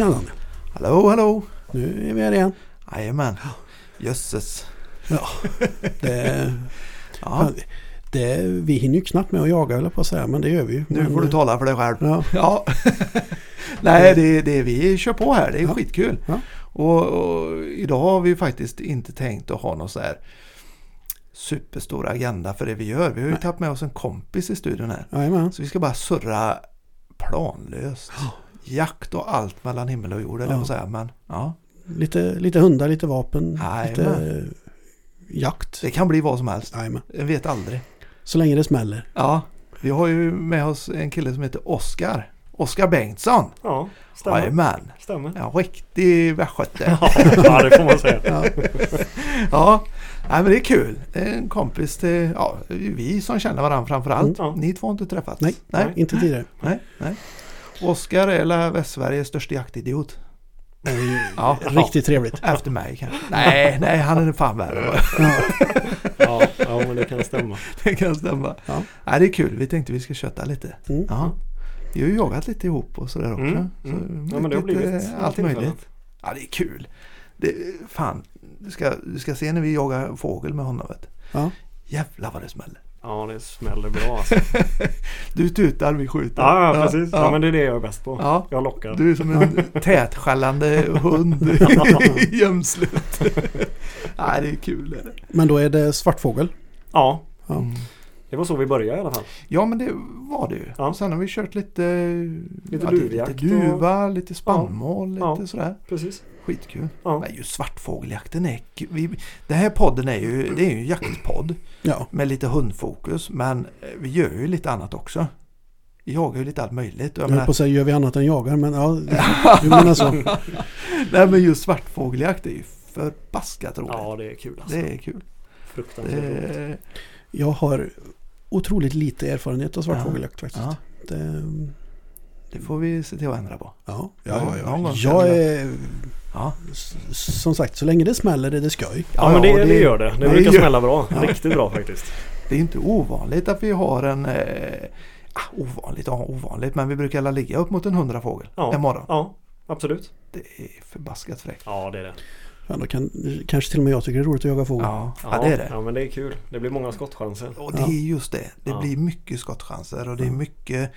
Tjena Danne. Hallå, hallå! Nu är vi här igen. Jajamän. Jösses. Ja, det, Ja, det, vi hinner ju knappt med att jaga eller på att säga, men det gör vi ju. nu Men, får du tala för dig själv. Ja, Ja. Nej, det, det vi kör på här. Det är Ja. skitkul. Ja. Och, och idag har vi faktiskt inte tänkt att ha någon så här superstor agenda för det vi gör. Vi har ju tagit med oss en kompis i studion här. jajamän. Så vi ska bara surra planlöst. Jakt och allt mellan himmel och jord, eller Ja. jag säga. Men ja, Lite, lite hundar, lite vapen, Jajamän. lite jakt. det kan bli vad som helst. Jajamän. Jag vet aldrig. Så länge det smäller. Ja, vi har ju med oss en kille som heter Oskar. Oskar Bengtsson. Ja, stämmer. Jajamän. stämmer. En riktig västgöte. Ja, det får man säga. Ja, Ja, nej, men det är kul. Det är en kompis till, ja, vi som känner varandra framförallt. Mm, ja. Ni två har inte träffats? Nej. nej, inte tidigare. nej. nej. Oskar är Västsveriges största jaktidiot. Ja. Riktigt trevligt. Efter mig kanske. Nej, nej, han är fan värre. Ja, Ja, ja, men det kan stämma. Det kan stämma. Ja. Nej, det är kul. Vi tänkte vi ska köta lite. Mm. Ja. Vi har ju jagat lite ihop och sådär också. Mm, Så mm. Ja, men det har blivit allt möjligt. Ja, det är kul. Det, fan, du ska, du ska se när vi jagar fågel med honom. Vet. Ja. Jävlar vad det smäller. Ja, det smäller bra alltså. Du tutar, vi skjuter. Ja, ja precis. Ja, Ja. men det är det jag är bäst på. Ja. Jag lockar. Du är som en tätskällande hund i gömslet. Nej, det är kul. Men då är det svartfågel. Ja. Mm. det var så vi började i alla fall. Ja, men det var det ju. Ja. Och sen har vi kört lite, Lite ja, lite duva, lite spannmål, Ja. lite sådär. Precis. Skitkul. Ja. Men just svartfågeljakten är. Vi, Den här podden är ju, det är ju en jaktpodd Ja, med lite hundfokus. Men eh, vi gör ju lite annat också. Vi jagar ju lite allt möjligt. Jag jag menar, på att säga gör vi annat än jagar, men ja, du menar så. nej men just svartfågeljakt är ju förbaskat roligt. Ja, det är kul alltså. det är kul. Fruktansvärt roligt. Det, Jag har otroligt lite erfarenhet av svartfågeljakt faktiskt. ja, Det, det får vi se till att ändra på. ja, Ja, ja, ja, Jag är Ja, som sagt, så länge det smäller är det skoj. Ja, men det, och det gör det. Det Ja, brukar det smälla bra. Ja. Riktigt bra faktiskt. Det är inte ovanligt att vi har en eh, ah, ovanligt, ja, ovanligt, men vi brukar alla ligga upp mot en hundra fågel Ja. en morgon. Ja, absolut. Det är förbaskat fräckt. Ja, det är det. Ja, då kan, kanske till och med jag tycker det är roligt att jaga fågel. Ja, ja, det är det. Ja, men det är kul. Det blir många skottchanser. Och det Ja. är just det. Det Ja. blir mycket skottchanser och det är Ja. mycket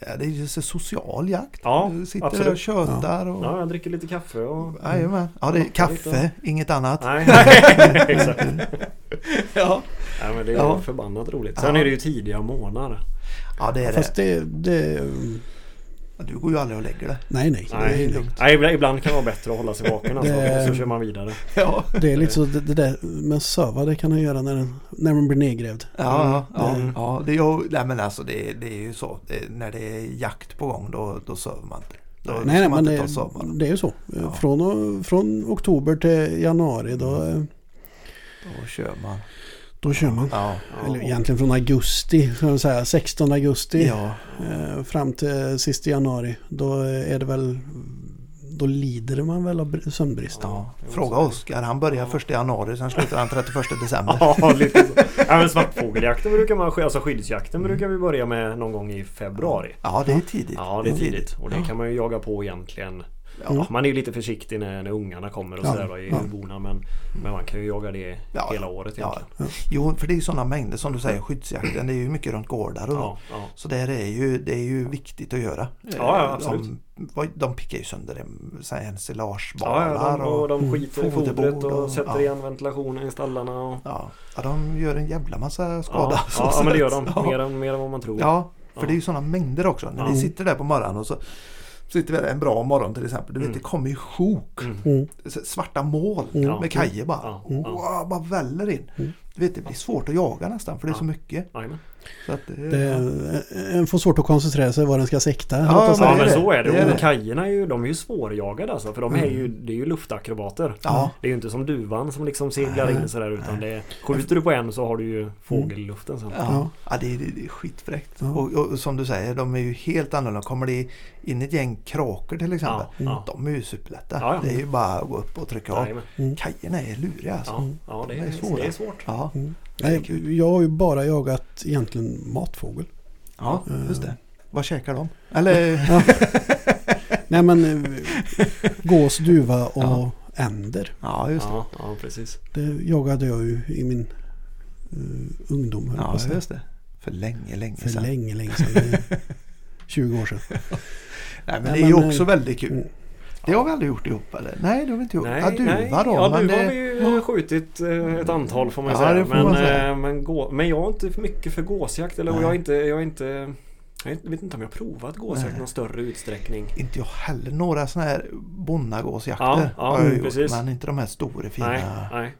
ja, det är just en social jakt. Ja, du sitter absolut. där och tjötar. Och, Ja, jag dricker lite kaffe och... Jajamän. Ja, det är kaffe, lite. inget annat. Nej, exakt. Ja. Nej, men det är Ja. förbannat roligt. Sen Ja. är det ju tidiga månader. ja, det är det. Fast det, det... Du går ju aldrig och lägger det. Nej, nej. det är Nej, lugnt. Nej, ibland- kan det vara bättre att hålla sig vaken alltså, Det- och så kör man vidare. Ja, Det är lite så det, det där med söva det kan man göra när, den, när man blir nedgrävd. ja, ja. Mm. ja det, är, ju- nej, men alltså, det, det är ju så. Det, när det är jakt på gång då, då sover man inte. Då Nej, nej man men inte det, det är ju så. Ja. Från, från oktober till januari då, Då kör man. Då kör man. Ja, Eller egentligen från augusti, säga, 16 augusti ja. eh, fram till sista januari. Då är det väl, då lider man väl av br- sömnbrist. ja. Fråga. Oskar. Han börjar Ja. 1 januari, sen slutar han 31 december. Ja, lite så. Ja, men svartfågeljakten brukar man, alltså skyddsjakten brukar vi börja med någon gång i februari. Ja, det är tidigt. Ja, det är tidigt. Och det kan man ju jaga på egentligen. Mm. Ja, man är ju lite försiktig när, när ungarna kommer och Ja, sådär i ja. urborna. Men, men man kan ju jaga det Ja, hela året Ja. egentligen. Jo, för det är ju sådana mängder som du säger, skyddsjakten. Det är ju mycket runt gårdar och Ja, ja. Så där är ju, det är ju viktigt att göra. ja, absolut. De, de pickar ju sönder Ja, ensilagebalar ja, de, och och, de skiter i fodret och, och- sätter ja. igen ventilationen i stallarna. Och, ja, ja, de gör en jävla massa skada. ja, ja, ja, men det gör de. Ja. Mer, än, mer än vad man tror. Ja, för Ja. det är ju sådana mängder också. När Ja. vi sitter där på morgonen och så sitter vi där en bra morgon till exempel. Du vet Mm. det kommer ju sjok. Mm. Mm. Svarta moln Mm. Ja. med kajer bara. Ja. Mm. Wow, bara väller in. Mm. Du vet det blir svårt att jaga nästan för det är Ja. så mycket. Så att, det, Det, en får svårt att koncentrera sig vad den ska sikta. Ja, men men det. så är det. Det är det. kajerna är ju, de är ju svårjagade alltså. För de är ju, det är ju luftakrobater. ja. Det är ju inte som duvan som liksom seglar Nej. in sådär utan det är, Skjuter du på en så har du ju fågel i luften sen. Ja, Ja. ja det, är, det är skitfräckt. Ja. Och, och som du säger, de är ju helt annorlunda. Kommer det in ett gäng kråkor till exempel. Ja, ja. De är ju superlätta. Ja, ja. Det är ju bara att gå upp och trycka av. Jajamän. Kajerna är luriga alltså. Ja, ja det, De är är, svåra. det är svårt. Ja, Mm. Nej, jag har ju bara jagat egentligen matfågel. ja Mm. just det. Vad käkar de? Eller? Nej men eh, gås, duva och Ja. änder. Ja, just det. Ja, ja precis. Det jagade jag ju i min eh, ungdom. Ja, just det. För länge, länge För sedan. länge, länge sedan. Det är 20 år sedan. Nej, men Nej, det är ju också eh, väldigt kul. Det har vi aldrig gjort ihop eller? Nej, det har vi inte gjort. Nej, ja, duva nej. då. Ja, men duva har det... vi ju skjutit eh, ett antal får man Ja, säga. får men, man säga. eh, Men, gå, men jag är inte för mycket för gåsjakt. Eller och jag är inte... Jag, är inte jag vet inte om jag har provat gåsjakt i någon större utsträckning. Inte jag heller. Några sådana här bonnagåsjakter Ja, ja, har jag gjort. precis. Men inte de här stora fina. Nej, nej.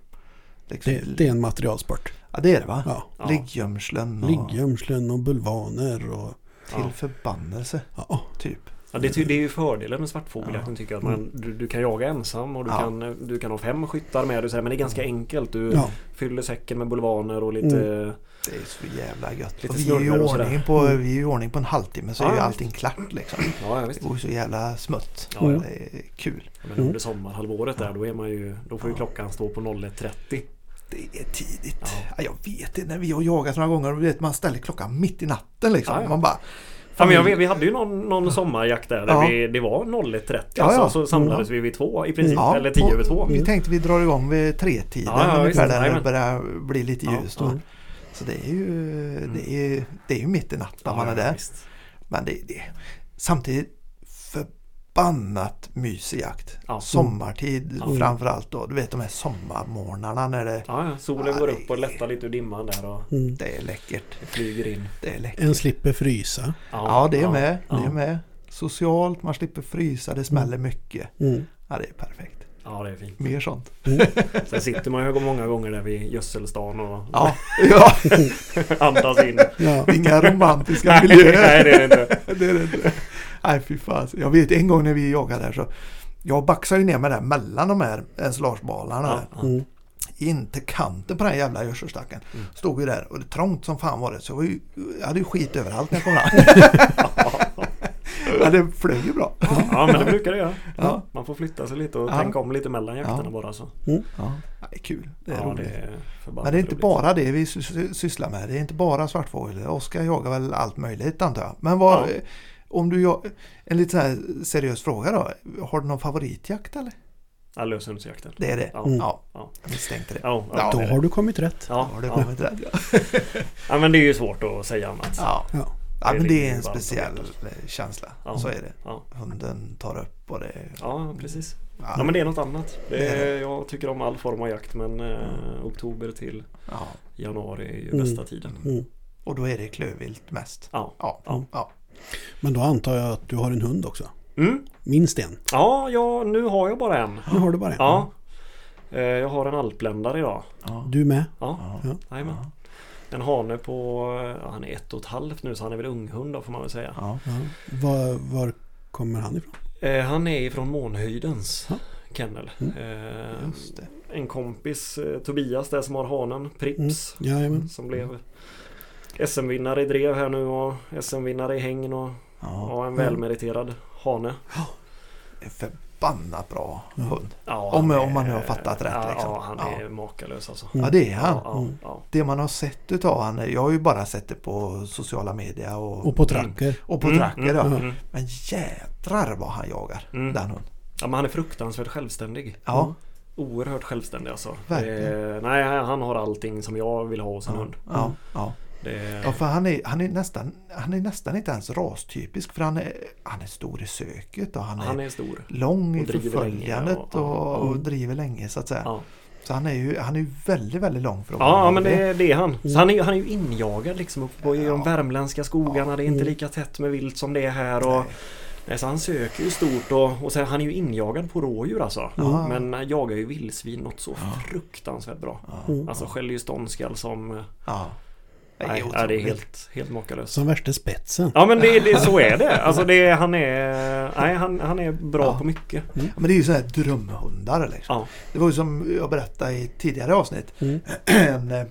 Liksom. Det, det är en materialsport. Ja, det är det va? Ja. Ja. Liggömslen och Liggömslen och bulvaner och till Ja. förbannelse. ja. Typ. Ja, det, det är ju fördelen med svartfågeljakten tycker jag. Att man, du, du kan jaga ensam och du, Ja. kan, du kan ha fem skyttar med dig. Men det är ganska enkelt. Du ja. fyller säcken med bulvaner och lite... Det är så jävla gött. Lite Och vi, är ju ordning på, Mm. vi är ju i ordning på en halvtimme så Ja, är ju ja, allting klart liksom. Ja, ja visst. Det går ju så jävla smutt. Ja, ja. Det är kul. Men Mm. under sommarhalvåret där då är man ju... Då får ju Ja. klockan stå på 01.30. Det är tidigt. Ja. Ja. Jag vet det när vi har jagat några gånger. Vet, man ställer klockan mitt i natten liksom. Ja, ja. Man bara... Ja, men jag vet, vi hade ju någon, någon sommarjakt där, där Ja. vi, det var 01.30 Ja, alltså, så samlades vi vid två i princip, eller tio över två. Vi tänkte vi drar igång vid tretiden Ja, ja, ungefär där det börjar bli lite ljust. då. Mm. Så det är ju, det är, det är ju mitt i natten när man är där. visst. Men det, det samtidigt förbannat mysig jakt. Ja. Sommartid Ja. framförallt då. Du vet de här sommarmorgnarna när det, Ja, ja, solen går upp och lättar lite ur dimman där och Mm. det är läckert. det flyger in. Det är läckert. En slipper frysa. Ja, det är med. Det är med. Socialt, man slipper frysa, det smäller mycket. Mm. Ja, det är perfekt. ja, det är fint. Mer sånt. Sen sitter man ju många gånger där vid gödselstan och Ja, ja. andas in. Ja. inga romantiska miljöer. nej, det är det inte. det är det inte. Nej, fy fan. Jag vet en gång när vi jagade där så jag baxade ju ner mig där mellan de här ensilagebalarna. Mm. In till kanten på den jävla gödselstacken. Mm. Stod vi där och det trångt som fan var det. Så jag, var ju, jag hade ju skit överallt när jag kom fram. ja, det flög ju bra. ja, men det brukar det göra. Ja. Man får flytta sig lite och Ja. tänka om lite mellan jakterna Ja. bara så. Ja, det är kul. Det är ja, roligt. det är Men det är inte roligt. bara det vi sy- sysslar med. Det är inte bara svartfågel. Oskar jagar väl allt möjligt antar jag. Men vad. Om du jag, en lite så här seriös fråga då. Har du någon favoritjakt eller? Ja, löshundsjakten. Det är det? Ja. Mm. Ja, Ja. jag misstänkte det. Ja, Ja, Då det har det. du kommit rätt. Ja, Har det ja. kommit rätt? Ja. ja, men det är ju svårt att säga annat. Ja. Ja. ja, Det men det är en speciell eh, känsla. Ja. Så är det. Ja. Hunden tar upp och det... ja, precis. Ja, Ja, men det är något annat. Det Det är jag tycker om all form av jakt men eh, oktober till ja. januari är ju Mm. bästa tiden. Mm. Och då är det klövvilt mest. Ja. Ja. Ja. Men då antar jag att du har en hund också. Mm. Minst en. Ja, ja, nu har jag bara en. Nu har du bara en. Ja. Eh, Jag har en alpländare idag. ja. Du med? Ja, Ja. Ja. En hane på, ja, han är ett och ett halvt nu så han är väl unghund då får man väl säga. Ja. Ja. Var, var kommer han ifrån? Eh, Han är ifrån Månhöjdens Ja. kennel. Mm. Eh, Just det. En kompis, Tobias där som har hanen, Prips. Mm. Som blev SM-vinnare i drev här nu och SM-vinnare i hängn och Ja. ja, en välmeriterad hane. En förbannat bra Ja. hund. Ja, Om- han om man nu har fattat rätt, Ja, liksom. ja han Ja. är makalös alltså. Mm. Ja, det är han. Ja, ja, Mm. ja. Det man har sett utav han, jag har ju bara sett det på sociala medier och, Och på tracker. och på Mm, tracker. mm, ja. mm, Men jädrar vad han jagar, Mm. den hunden. Ja, men han är fruktansvärt självständig. Ja, Oerhört självständig alltså. Verkligen. Det, nej, han har allting som jag vill ha hos en ja, hund. ja, ja. Det, ja för han är, han, är nästan, han är nästan inte ens rastypisk för han är, han är stor i söket och han är, han är stor. lång i och förföljandet och, och- och, Mm. driver länge så att säga. Ja, Så han är ju han är väldigt, väldigt lång för att ja en men det, det är han. Så han, är, han är ju injagad liksom uppe på, i de Ja. värmländska skogarna. Det är inte Mm. lika tätt med vilt som det är här. Och, Nej. Nej, så han söker ju stort och, och sen, han är ju injagad på rådjur alltså. Ja. Men han jagar ju vildsvin något så Ja. fruktansvärt bra. Ja. Alltså skäller ju ståndskall som... Ja. Det är det är helt, helt makalöst. Som värsta spetsen. Ja men det, det, så är det. Alltså det, han är... Nej, han, han är bra Ja. på mycket. Ja, Men det är ju sådana här drömhundar liksom. Ja. Det var ju som jag berättade i tidigare avsnitt. Mm. En, eh,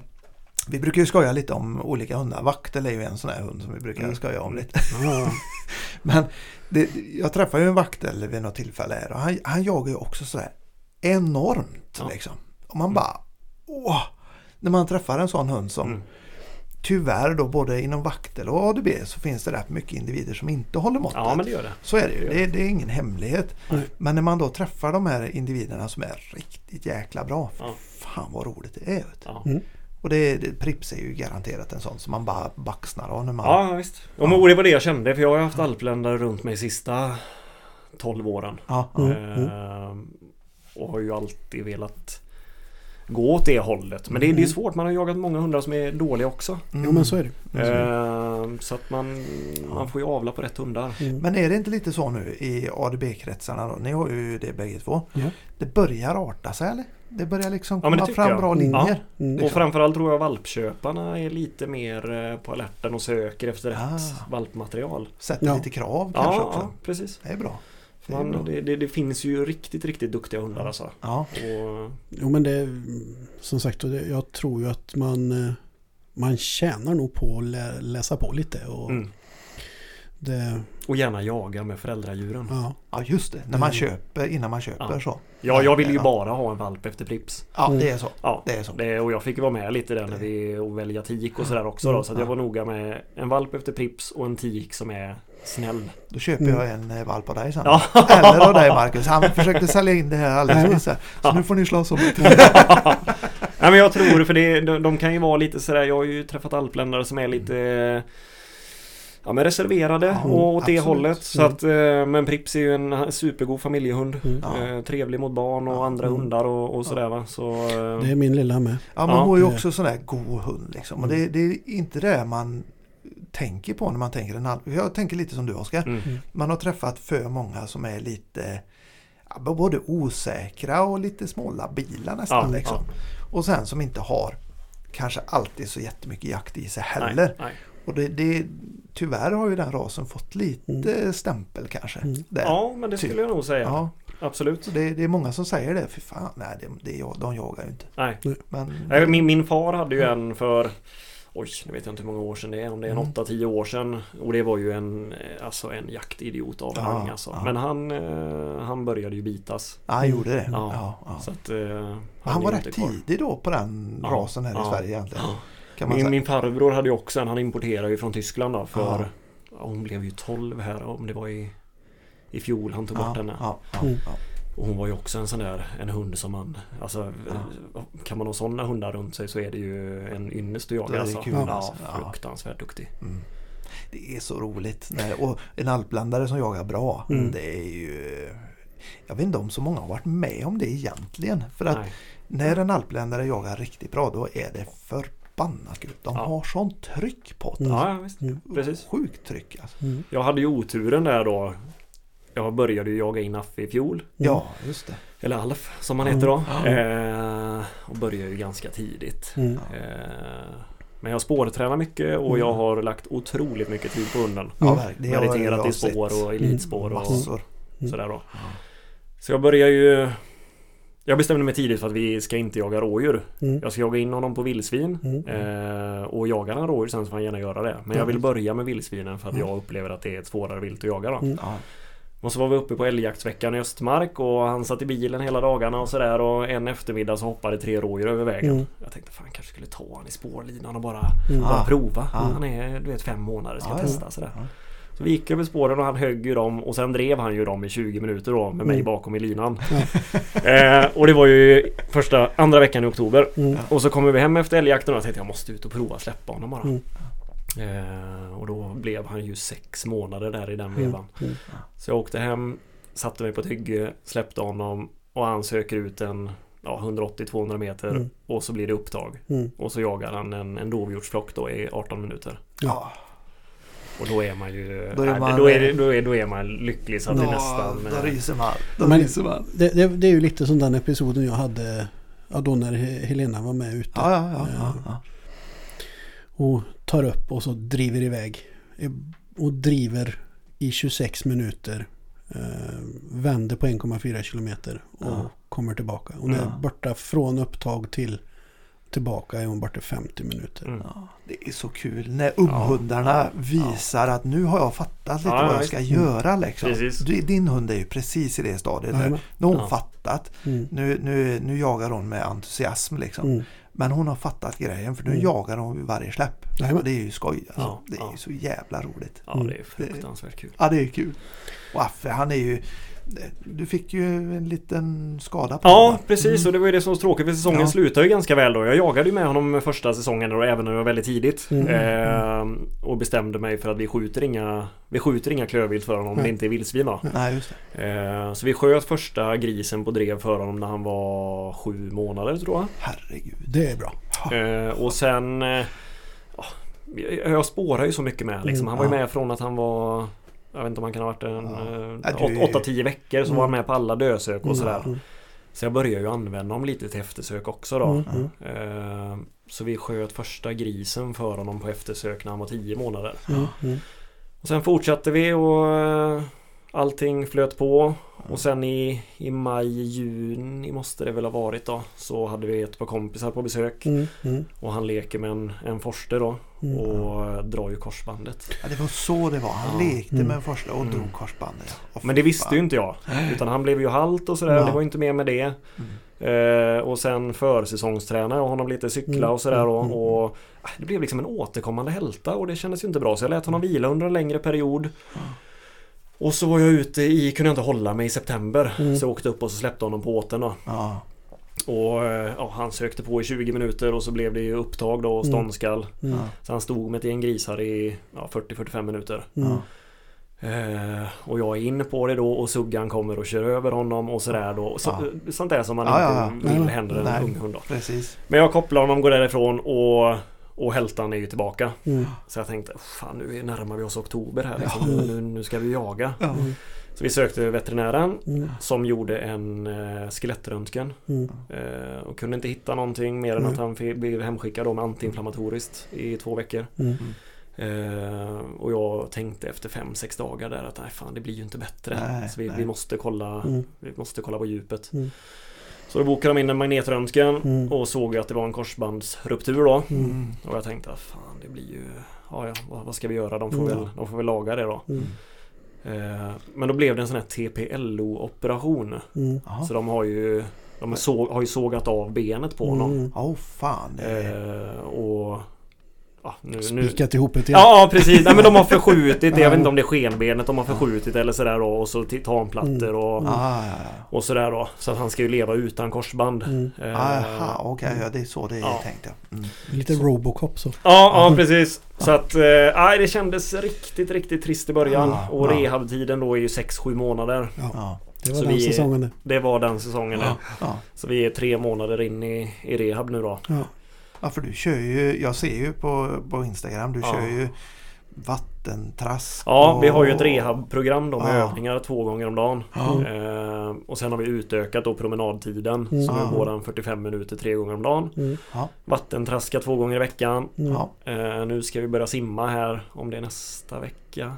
vi brukar ju skoja lite om olika hundar. Vaktel är ju en sån här hund som vi brukar Mm. skoja om lite. Ja. Men det, jag träffade ju en vaktel vid något tillfälle här och han, han jagar ju också sådär enormt Ja. liksom. Och man bara åh! När man träffar en sån hund som Mm. Tyvärr då både inom vaktel och ADB så finns det rätt mycket individer som inte håller måttet. Ja men det gör det. Så är det ju. Det Det, det är ingen hemlighet. Nej. Men när man då träffar de här individerna som är riktigt jäkla bra. Ja. Fan vad roligt det är. Vet du. Ja. Mm. Och det, det, Prips är ju garanterat en sån som man bara baxnar av när man... Ja visst. Och men- det var det jag kände för jag har haft alpländare runt mig sista 12 åren. Ja, ja. Mm. Ehm, och har ju alltid velat gå åt det hållet. Men det, det är svårt. Man har jagat många hundar som är dåliga också. Mm. Jo men så är det. Ehm, så att man, man får ju avla på rätt hundar. Mm. Men är det inte lite så nu i ADB-kretsarna då? Ni har ju det bägge två. Ja. Det börjar arta sig eller? Det börjar liksom Ja, komma tycker fram jag. bra Mm. linjer. Mm. Och Liksom. framförallt tror jag valpköparna är lite mer eh, på alerten och söker efter rätt Ah. valpmaterial. Sätter Ja. lite krav kanske Ja, också. ja, precis. Det är bra. Man, det, det, det finns ju riktigt, riktigt duktiga hundar alltså. Ja. Och, Jo men det som sagt jag tror ju att man eh, man tjänar nog på att lä, läsa på lite och mm. Det, och gärna jaga med föräldradjuren. ja. ja, just det. När man Mm. köper, innan man köper Ja. så. Ja, jag vill ju bara ha en valp efter Prips. Ja, Mm. det är så. Ja, Det är så. det, och jag fick vara med lite där när vi och välja tik och sådär också då. Så att jag var noga med en valp efter Prips och en tik som är snäll. Då köper Mm. jag en eh, valp av dig sen. Ja. Eller av dig Marcus. Han försökte sälja in det här alldeles nyss. Så Ja. nu får ni slåss om det. Nej men jag tror för det, de, de kan ju vara lite sådär, jag har ju träffat alpländare som är lite Ja men reserverade Ja, och åt det absolut. hållet. Så att, eh, men Prips är ju en supergod familjehund. Mm. Ja. Eh, trevlig mot barn och Ja. andra Mm. hundar och, och sådär va. Så, eh, Det är min lilla med. Ja, man Ja. har ju också sån där god hund liksom. Och det, Mm. det är inte det man tänker på när man tänker en alp. Jag tänker lite som du Oskar. mm. Man har träffat för många som är lite ja, både osäkra och lite smålabila nästan. Ja, liksom. Och sen som inte har kanske alltid så jättemycket jakt i sig Nej, heller. nej. Och det, det, tyvärr har ju den rasen fått lite stämpel kanske. Mm. Där. Ja men det skulle jag nog säga. Ja, Absolut. det, det är många som säger det. Fy fan, nej, det, det, de jagar ju inte. Nej. Men, Nej, Min, min far hade ju en för Oj, nu vet jag inte hur många år sedan det är. Om det är en Mm. 8-10 år sedan. Och det var ju en, eh, alltså en jaktidiot av Ja, rang alltså. ja. Men han, eh, han började ju bitas. ja, han gjorde det. Ja, Ja, ja. Så att, eh, Han är var rätt tidig då på den Ja, rasen här i. Sverige egentligen. Ja. Kan man Min, säga. min farbror hade ju också en, han importerade ju från Tyskland då för Ja. ja, Hon blev ju 12 här om det var i I fjol han tog bort ja, henne. ja, ja, Mm. ja. Och hon var ju också en sån där en hund som man Alltså Kan man ha sådana hundar runt sig så är det ju en ynnest att jaga det alltså. kul, Ja, alltså. Ja. fruktansvärt duktig. Mm. Det är så roligt. när- Och en alpländare som jagar bra. Mm. Det är ju... Jag vet inte om så många har varit med om det egentligen. För att Nej. när en alpländare jagar riktigt bra då är det förbannat kul. De Ja. har sånt tryck på det. Ja, visst. Mm. Precis. Sjukt tryck alltså. Mm. Jag hade ju oturen där då. Jag började ju jaga in Affe i fjol. Ja, just det. Eller Alf som han heter då. Eh, och började ju ganska tidigt. Mm. Eh, men jag spårtränar mycket och Mm. jag har lagt otroligt mycket tid på hunden. Ja, jag i spår och elitspår och Massor. Mm. sådär då. Så jag börjar ju Jag bestämde mig tidigt för att vi ska inte jaga rådjur. Mm. Jag ska jaga in honom på vildsvin. Mm. Eh, och jagar han rådjur sen så får han gärna göra det. Men jag vill börja med vildsvinen för att jag upplever att det är ett svårare vilt att jaga då. Mm. Ja. Och så var vi uppe på älgjaktsveckan i Östmark och han satt i bilen hela dagarna och sådär och en eftermiddag så hoppade tre rådjur över vägen. Mm. Jag tänkte fan kanske skulle ta han i spårlinan och bara, Mm. bara prova. Ah. Han är du vet fem månader, ska ja. testa sådär. Ja. Så vi gick över spåren och han högg ju dem och sen drev han ju dem i 20 minuter då med mig Mm. bakom i linan. eh, och det var ju första, andra veckan i oktober. Mm. Och så kommer vi hem efter älgjakten och jag tänkte jag måste ut och prova släppa honom bara. Mm. Eh, och då blev han ju sex månader där i den vevan. Så jag åkte hem, satte mig på ett hygge, släppte honom och han söker ut en ja, 180-200 meter Mm. och så blir det upptag. Mm. Och så jagar han en, en dovhjortsflock då i 18 minuter. Ja. Och då är man ju... Då är nej, man- då, är, det- då, är, då är man lycklig så att det Ja, nästan... Då eh, ryser man. Då Men- ryser man. Det, det, det är ju lite som den episoden jag hade ja, då när He- Helena var med ute. Ja, ja, ja. ja, ja. Och tar upp och så driver iväg. Eh, Och driver i 26 minuter. Eh, vänder på 1,4 kilometer och Ja. kommer tillbaka. Och det är borta från upptag till tillbaka är hon borta 50 minuter. Mm. Ja, det är så kul när unghundarna visar att nu har jag fattat lite Ja, vad ja, jag ska göra. Liksom. Precis. Din hund är ju precis i det stadiet. Nu, Jajamän. nu har hon Ja. fattat. Mm. Nu, nu, nu jagar hon med entusiasm. Liksom. Mm. Men hon har fattat grejen för nu Mm. jagar hon vid varje släpp. Och det är ju skoj. Alltså. Ja, det är ja. ju så jävla roligt. Ja, Mm. det är fruktansvärt kul. Ja, det är kul. Och Affe, han är ju... Du fick ju en liten skada på Ja, honom. precis. Och det var ju det som var tråkigt för säsongen Ja. slutade ju ganska väl då. Jag jagade ju med honom första säsongen och även när det var väldigt tidigt. Mm. Eh, och bestämde mig för att vi skjuter inga, vi skjuter inga klövvilt för honom om det inte är vildsvin då. Nej, just det. Eh, så vi sköt första grisen på drev för honom när han var sju månader tror jag. Herregud. Det är bra. Eh, och sen... Eh, ja, jag spårar ju så mycket med liksom. Han var ju Mm, med från att han var... Jag vet inte om han kan ha varit en... Ja. eh, du- 8-10 veckor så var han med på alla dösök och sådär. Mm. Så jag började ju använda dem lite till eftersök också då. Mm. Mm. Eh, Så vi sköt första grisen för honom på eftersök när han var 10 månader. Mm. Mm. Och sen fortsatte vi och eh, allting flöt på. Och sen i, i maj, juni måste det väl ha varit då. Så hade vi ett par kompisar på besök. Mm. Mm. Och han leker med en, en forster då. Mm. Och eh, drar ju korsbandet. Ja, det var så det var. Han Ja. lekte Mm. med den första och Mm. drog korsbandet. ja. Åh, Men det visste ju inte jag. Utan han blev ju halt och sådär. Ja. Det var ju inte mer med det. Mm. Eh, och sen försäsongstränade jag honom lite cykla Mm, och sådär och, mm, och äh, Det blev liksom en återkommande hälta och det kändes ju inte bra så jag lät honom vila under en längre period Och så var jag ute i, kunde jag inte hålla mig i september Mm. Så jag åkte upp och så släppte honom på åten då Ja. Och eh, ja, han sökte på i 20 minuter och så blev det ju upptag då och Mm. ståndskall Mm. Ja. Så han stod med ett gäng grisar i ja, 40-45 minuter Mm. Ja. Eh, och jag är inne på det då och Suggan kommer och kör över honom och sådär då. Så, Ja. Sånt där som man Ja, inte ja, ja. vill Nej. händer en ung hund då. Precis. Men jag kopplar honom, går därifrån och, och hältan är ju tillbaka. Mm. Så jag tänkte, fan nu närmar vi oss oktober här liksom. Ja. nu, nu ska vi jaga. Ja. Mm. Så vi sökte veterinären Mm. som gjorde en eh, skelettröntgen. Mm. Eh, och kunde inte hitta någonting mer än att han blev hemskickad med antiinflammatoriskt i två veckor. Mm. Eh, och jag tänkte efter fem sex dagar där att nej fan det blir ju inte bättre. Nej, så vi, vi, måste kolla, Mm. vi måste kolla på djupet. Så då bokade de in en magnetröntgen Mm. och såg att det var en korsbandsruptur då. Mm. Och jag tänkte att fan det blir ju Ja, ja vad, vad ska vi göra? De får, Mm. väl, de får väl laga det då. Mm. Eh, men då blev det en sån här TPLO-operation. Mm. Så de har ju De såg, har ju sågat av benet på honom. Mm. Åh fan. Eh, och ja, nu, nu, Spikat ihop ett igen. Ja, ja precis. Nej, men de har förskjutit det. Jag Ja. vet inte om det är skenbenet de har förskjutit eller sådär då. Och så till tarmplattor och, Mm. Ah, och sådär då. Så att han ska ju leva utan korsband. Mm. Eh, Aha, okej. Ja, det är så det är Ja. tänkt. Mm. Lite Robocop så. Ja, ja precis. Så att, eh, nej, det kändes riktigt, riktigt trist i början. Ja, och ja. rehabtiden då är ju 6-7 månader. Ja, det var Så den vi- säsongen det. Det var den säsongen Ja. det. Ja. Så vi är tre månader in i, i rehab nu då. Ja. för du kör ju. Jag ser ju på, på Instagram. Du Ja. kör ju vattentrask. Ja, och- vi har ju ett rehabprogram då med Ja. övningar två gånger om dagen. Ja. Eh, och sen har vi utökat då promenadtiden. Mm. Ja. går den 45 minuter tre gånger om dagen. Mm. Ja. Vattentraska två gånger i veckan. Mm. Eh, nu ska vi börja simma här om det är nästa vecka.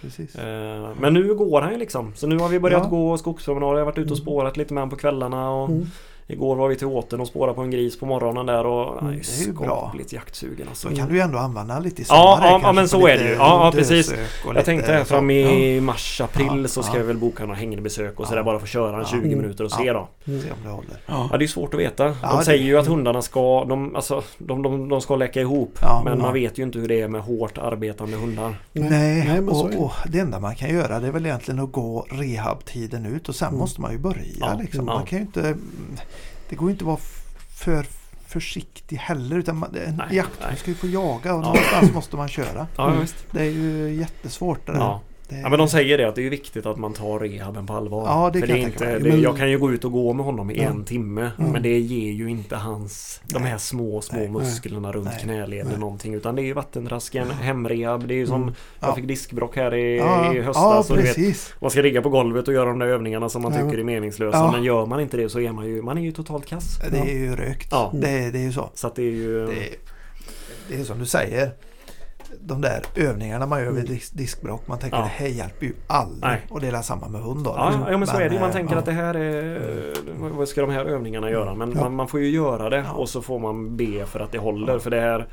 Precis. Eh, men nu går han ju liksom. Så nu har vi börjat Ja. gå skogspromenader. Jag har varit ute och Mm. spårat lite med honom på kvällarna. Och Mm. Igår var vi till åten och spårade på en gris på morgonen där och Mm. är Det är ju bra. skapligt jaktsugen alltså. Så kan du ju ändå använda lite i Ja, sommar. ja, ja, men så är det ju. Ja, ja, precis. Jag tänkte här fram i mars, april Ja, så ska ja. jag väl boka några hängbesök och Ja. sådär bara för att köra en Ja. 20 Mm. minuter och Ja. se då. Ja, se om det håller. Ja, det är svårt att veta. De Ja, det- säger ju att hundarna ska, de, alltså, de, de, de ska läcka ihop. Ja, men ja. man vet ju inte hur det är med hårt arbetande hundar. Nej, Nej, och, det. och det enda man kan göra det är väl egentligen att gå rehabtiden ut och sen Mm. måste man ju börja. Ja, liksom. ja. Man kan ju inte, det går inte att vara för försiktig heller. Utan man, en Nej, jakthund ska ju få jaga och Ja. någonstans måste man köra. Ja. Det är ju jättesvårt det där. Ja. Det, Ja men de säger det att det är viktigt att man tar rehaben på allvar. Ja, det För kan det är jag inte, det, mig. Jag kan ju gå ut och gå med honom i Ja. en timme. Mm. Men det ger ju inte hans De här små, små Nej. musklerna runt Nej. knäleden Nej. någonting. Utan det är ju vattentrasken, hemrehab. Det är ju som Mm. Jag Ja. fick diskbrock här i, ja, i ja, höstas. och du vet, man ska ligga på golvet och göra de där övningarna som man Ja. tycker är meningslösa. Ja. Men gör man inte det så är man ju, man är ju totalt kass. Det är ju rökt. Ja. Det, det är ju så. Så det är ju... Det, det är som du säger. De där övningarna man gör vid Mm. disk, diskbråck. Man tänker Ja. det här hjälper ju aldrig. Nej. Och det är samma med hund då. Ja, liksom. ja men så är det ju. Man eh, tänker ja. att det här är... Vad ska de här övningarna göra? Men Ja. man, man får ju göra det Ja. och så får man be för att det håller. Ja. För det här...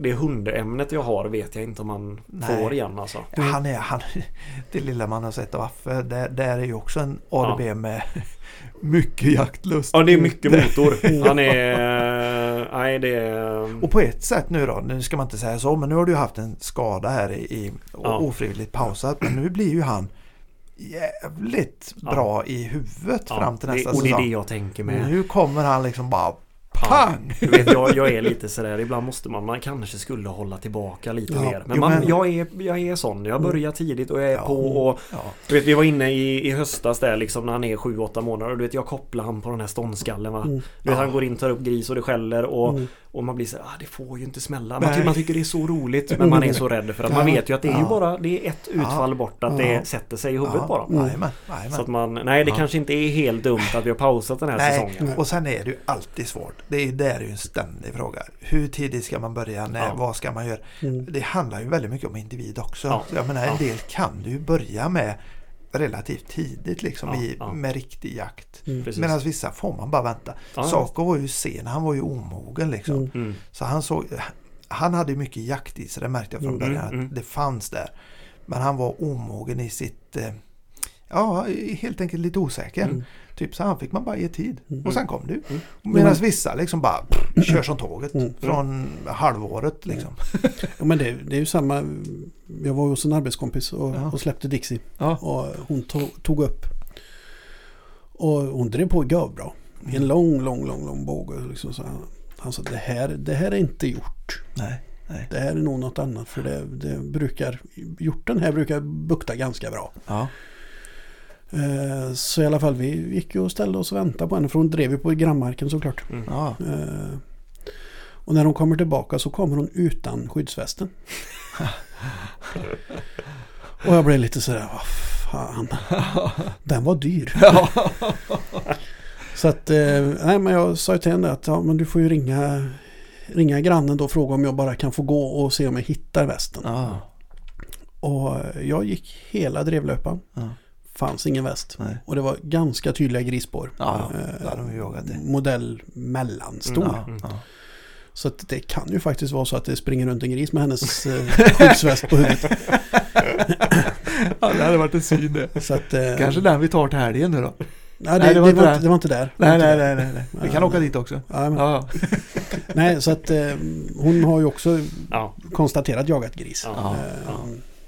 Det hundämnet jag har vet jag inte om man Nej. får igen alltså. Ja, Han är, han, det lilla man har sett av Affe, där, där är ju också en ADB med mycket jaktlust. Ja det är mycket motor. Han är... Nej det är... Och på ett sätt nu då, nu ska man inte säga så, men nu har du haft en skada här i, i Ja. ofrivilligt pausat. Men nu blir ju han jävligt Ja. bra i huvudet Ja, fram till nästa det, Och det är säsong. det jag tänker med. Nu kommer han liksom bara. Pang! Du vet, jag, jag är lite sådär, ibland måste man, man kanske skulle hålla tillbaka lite Ja. mer. Men, Jo, man, men- jag, är, jag är sån, jag börjar tidigt och jag är Ja. på och Ja, du vet, vi var inne i, i höstas där liksom när han är 7-8 månader och du vet jag kopplar han på den här ståndskallen va. Mm. Du vet han går in, tar upp gris och det skäller och, Mm. Och man blir så här, ah, det får ju inte smälla. Man, ty, man tycker det är så roligt men man är så rädd för att man Ja. vet ju att det är ju bara det är ett utfall bort att det sätter sig i huvudet bara. Mm. Så att man, nej det kanske inte är helt dumt att vi har pausat den här Nej, säsongen. och sen är det ju alltid svårt. Det är där är ju en ständig fråga. Hur tidigt ska man börja? När. Vad ska man göra? Mm. Det handlar ju väldigt mycket om individ också. Ja. Jag menar, en del kan du börja med relativt tidigt liksom Ja, i, ja. med riktig jakt. Mm. Medan vissa får man bara vänta. Ja, Saco var ju sen, han var ju omogen liksom. Mm. Mm. Så han såg, han hade ju mycket jakt i sig, det märkte jag från Mm, början mm. att det fanns där. Men han var omogen i sitt, eh, ja helt enkelt lite osäker. Mm. Typ så han fick man bara ge tid. Mm. Och sen kom du. Mm. Medan vissa liksom bara pff, kör som tåget. Mm. Från halvåret liksom. Ja, men det, det är ju samma. Jag var hos en arbetskompis och, Ja. och släppte Dixie. Ja. Och hon tog, tog upp. Och hon drev på bra. I en lång, lång, lång, lång båge. Liksom, så han, han sa det här, det här är inte gjort. Nej, nej. Det här är nog något annat. För det, det brukar, hjorten här brukar bukta ganska bra. Ja. Eh, Så i alla fall vi gick ju och ställde oss och väntade på henne. För hon drev ju på grannmarken såklart. Mm. Ja. Eh, Och när hon kommer tillbaka så kommer hon utan skyddsvästen. och jag blev lite sådär, vad fan. Den var dyr. så att, eh, nej men jag sa ju till henne att ja, men du får ju ringa, ringa grannen då och fråga om jag bara kan få gå och se om jag hittar västen. Ja. Och jag gick hela drevlöpan. Ja. Fanns ingen väst. Nej. Och det var ganska tydliga grisspår. Ja, Eh, de. Modell mellanstor. Mm, Ja, Mm. ja. Så att det kan ju faktiskt vara så att det springer runt en gris med hennes eh, skyddsväst på huvudet. ja, det hade varit en syn det. Så att, eh, Kanske den vi tar till helgen nu då? Nej, det, Nej, det, var inte, det var inte där. Det var Nej, inte nej, där. nej, nej, nej. Vi Ja. kan åka dit också. Ja, Ja, Nej, så att eh, hon har ju också Ja. konstaterat jagat gris. Ja. Ja. Eh,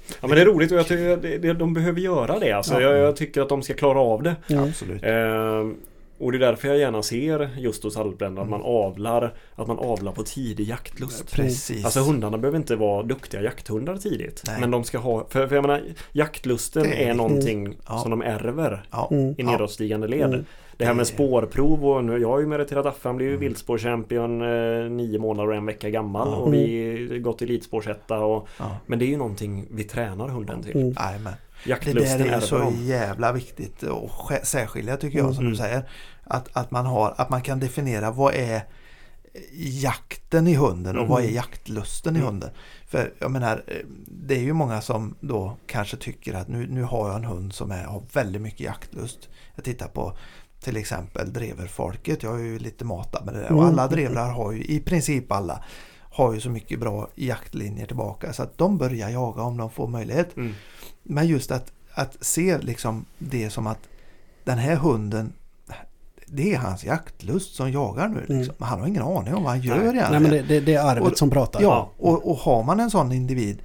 Ja. ja men det är roligt och jag tycker de behöver göra det alltså. Ja. Jag, jag tycker att de ska klara av det. mm. absolut. Ehm, och det är därför jag gärna ser just hos Alpländer att man avlar Att man avlar på tidig jaktlust. Precis. Alltså hundarna behöver inte vara duktiga jakthundar tidigt. Nej. Men de ska ha, för, för jag menar jaktlusten är någonting Ja. som de ärver Ja, Mm. i ja. nedåtstigande led. Mm. Det här med Det- spårprov och nu, jag har ju meriterat Affe, han blev ju Mm. viltspårchampion eh, nio månader och en vecka gammal Ja. och vi har gått elitspårsetta och ja. Men det är ju någonting vi tränar hunden till. Mm. Det där är ärver så dem. jävla viktigt sk- särskilja tycker jag som Mm. du säger. Att, att, man har, att man kan definiera vad är jakten i hunden och Mm. vad är jaktlusten i Mm. hunden. För jag menar, eh, det är ju många som då kanske tycker att nu, nu har jag en hund som är, har väldigt mycket jaktlust. Jag tittar på till exempel dreverfolket. Jag är ju lite matad med det där. Och Mm. alla drevrar har ju, i princip alla, har ju så mycket bra jaktlinjer tillbaka. Så att de börjar jaga om de får möjlighet. Mm. Men just att, att se liksom det som att den här hunden det är hans jaktlust som jagar nu. Mm. Liksom. Han har ingen aning om vad han gör Nej. egentligen. Nej, men det, det, det är arvet Och- som pratar. Ja, och, och har man en sån individ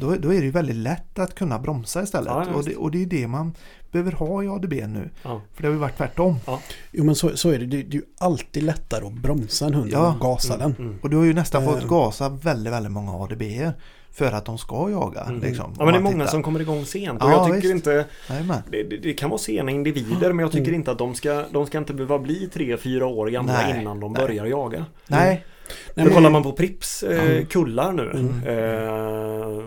då, då är det väldigt lätt att kunna bromsa istället. Ja, ja, och, det, och det är det man behöver ha i ADB nu. Ja. För det har ju varit tvärtom. Jo, men så, så är det. det. Det är ju alltid lättare att bromsa en hund Ja. än att gasa den. Mm. Och du har ju nästan Eh. fått gasa väldigt, väldigt många ADB-er. för att de ska jaga. Mm. Liksom, Ja men det är många tittar. som kommer igång sent och Ja, jag tycker visst. inte det, det kan vara sena individer men jag tycker Mm. inte att de ska De ska inte behöva bli tre fyra år gamla Nej, innan de nej. börjar jaga. Nej, Nej, men- kollar man på Prips eh, Mm. kullar nu Mm. eh,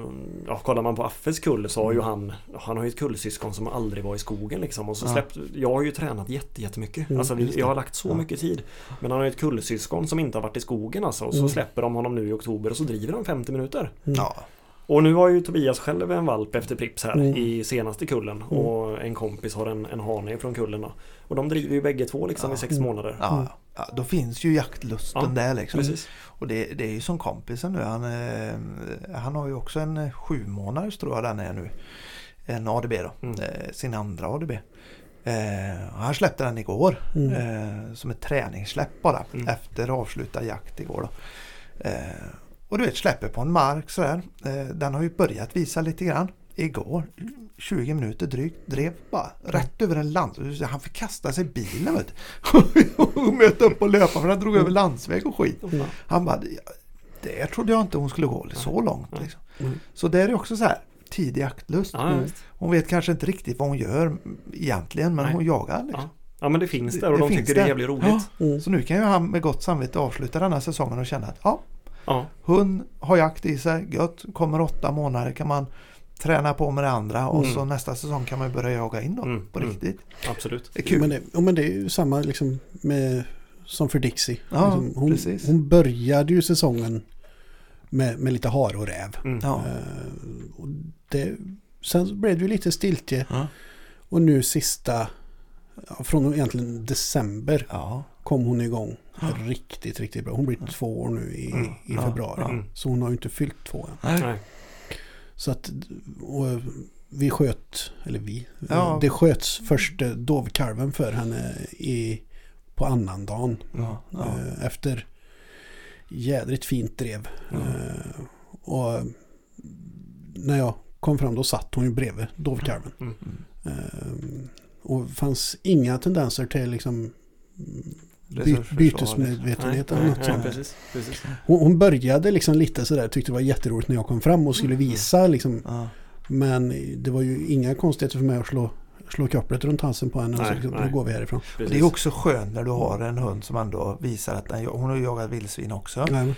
ja, Kollar man på Affes kull så har ju Mm. han Han har ju ett kullsyskon som aldrig var i skogen liksom och så Ja. släppt Jag har ju tränat jätte, jättemycket Mm, Alltså vi, jag har lagt så Ja. mycket tid Men han har ju ett kullsyskon som inte har varit i skogen alltså och så Mm. släpper de honom nu i oktober och så driver de 50 minuter Mm. ja. Och nu har ju Tobias själv en valp efter Prips här Mm. i senaste kullen och en kompis har en, en hane från kullen då. Och de driver ju bägge två liksom Ja. i sex Mm. månader. Ja, då finns ju jaktlusten Ja, där liksom. Precis. Och det, det är ju som kompisen nu. Han, eh, han har ju också en sju månaders tror jag den är nu. En ADB då. Mm. Eh, sin andra ADB. Eh, han släppte den igår. Mm. Eh, som ett träningssläpp bara. Mm. Efter avslutad jakt igår då. Eh, och du vet släpper på en mark sådär. Eh, den har ju börjat visa lite grann. Igår 20 minuter drygt drev bara rätt över en landsväg. Han fick kasta sig i bilen vet och möta upp och löpa för han drog över landsväg och skit. Mm. Han bara, "Ja, det trodde jag inte hon skulle gå så långt. Liksom. Mm. Så det är också så här tidig jaktlust. Ja. Hon vet kanske inte riktigt vad hon gör egentligen men hon jagar. Liksom. ja. ja men det finns Det- där och det de tycker det är där. jävligt roligt. Mm. Så nu kan ju han med gott samvete avsluta den här säsongen och känna att ja, Ja. hon har jakt i sig, gött, kommer åtta månader kan man träna på med det andra och Mm. så nästa säsong kan man ju börja jaga in då Mm, på mm. riktigt. Absolut. Det är kul. Men det, ja, men det är ju samma liksom med, som för Dixie. Ja, liksom, hon, precis. hon började ju säsongen med, med lite hare och räv. Mm. Ja. Eh, och det, sen blev det ju lite stiltje Ja. och nu sista, från egentligen december Ja. kom hon igång riktigt, riktigt bra. Hon blir två år nu i, Mm. i februari. ja. Så hon har ju inte fyllt två än. Nej. Så att och vi sköt, eller vi, Ja. det sköts först eh, dovkalven för henne i, på annandagen. Ja. Ja. eh, Efter jädrigt fint drev. Ja. Eh, Och när jag kom fram då satt hon ju bredvid dovkalven. Mm. Eh, Och fanns inga tendenser till liksom by, bytesmedvetenhet eller något sånt. precis, precis. Hon, hon började liksom lite sådär, tyckte det var jätteroligt när jag kom fram och skulle visa liksom. Ja. Men det var ju inga konstigheter för mig att slå, slå kopplet runt halsen på henne och så liksom, nej. går vi härifrån. Och. Det är också skönt när du har en hund som ändå visar att den, hon har jagat vildsvin också. Nej,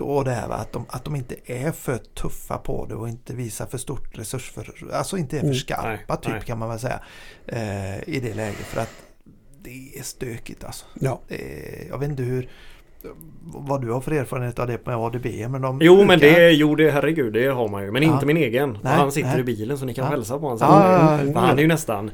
Och det här va, att de, att de inte är för tuffa på det och inte visar för stort resursför... Alltså inte är för Mm. skarpa Nej, typ nej. kan man väl säga. Eh, I det läget för att det är stökigt alltså. ja. Det är, jag vet inte hur vad du har för erfarenhet av det med ADB men de Jo men brukar- det, jo det herregud det har man ju men Ja. inte min egen. Nej, han sitter nej. i bilen så ni kan Ja. hälsa på honom. Ja, ja, han är ju nästan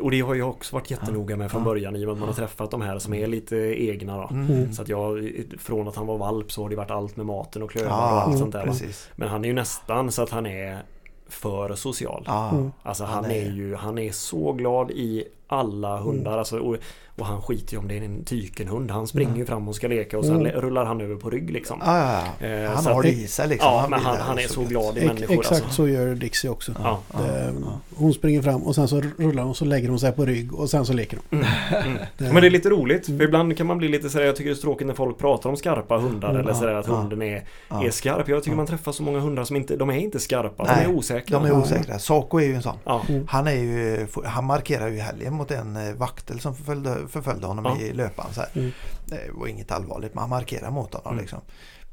och det har jag också varit jättenoga med från Ja. början i och med att man har träffat de här som är lite egna då. Mm. Så att jag, från att han var valp så har det varit allt med maten och klövar och allt sånt där. precis. Men han är ju nästan så att han är för social. Mm. Alltså Han han, är- är ju, han är så glad i alla hundar. Alltså, och, och han skiter ju om det är en tykenhund. Han springer ju fram och ska leka och sen Mm. rullar han över på rygg liksom. ja. Eh, Han så har det i sig liksom. Ja, men vill han, han är så gött. glad i Ex- människor exakt alltså. så gör Dixie också. Ja. Det, ja. Hon springer fram och sen så rullar hon så lägger hon sig på rygg och sen så leker hon. Mm, mm. Det- Men det är lite roligt för ibland kan man bli lite sådär Jag tycker det är tråkigt när folk pratar om skarpa hundar Mm, eller sådär att hunden är, Ja. är skarp. Jag tycker Ja. man träffar så många hundar som inte De är inte skarpa, Nej, de är osäkra. De är osäkra. Saco är ju en sån. Ja. Mm. Han, är ju, han markerar ju helgen mot en eh, vaktel som förföljde, förföljde honom Ja. i löpan. Så här. Mm. Det var inget allvarligt men han markerar mot honom. Mm. Liksom.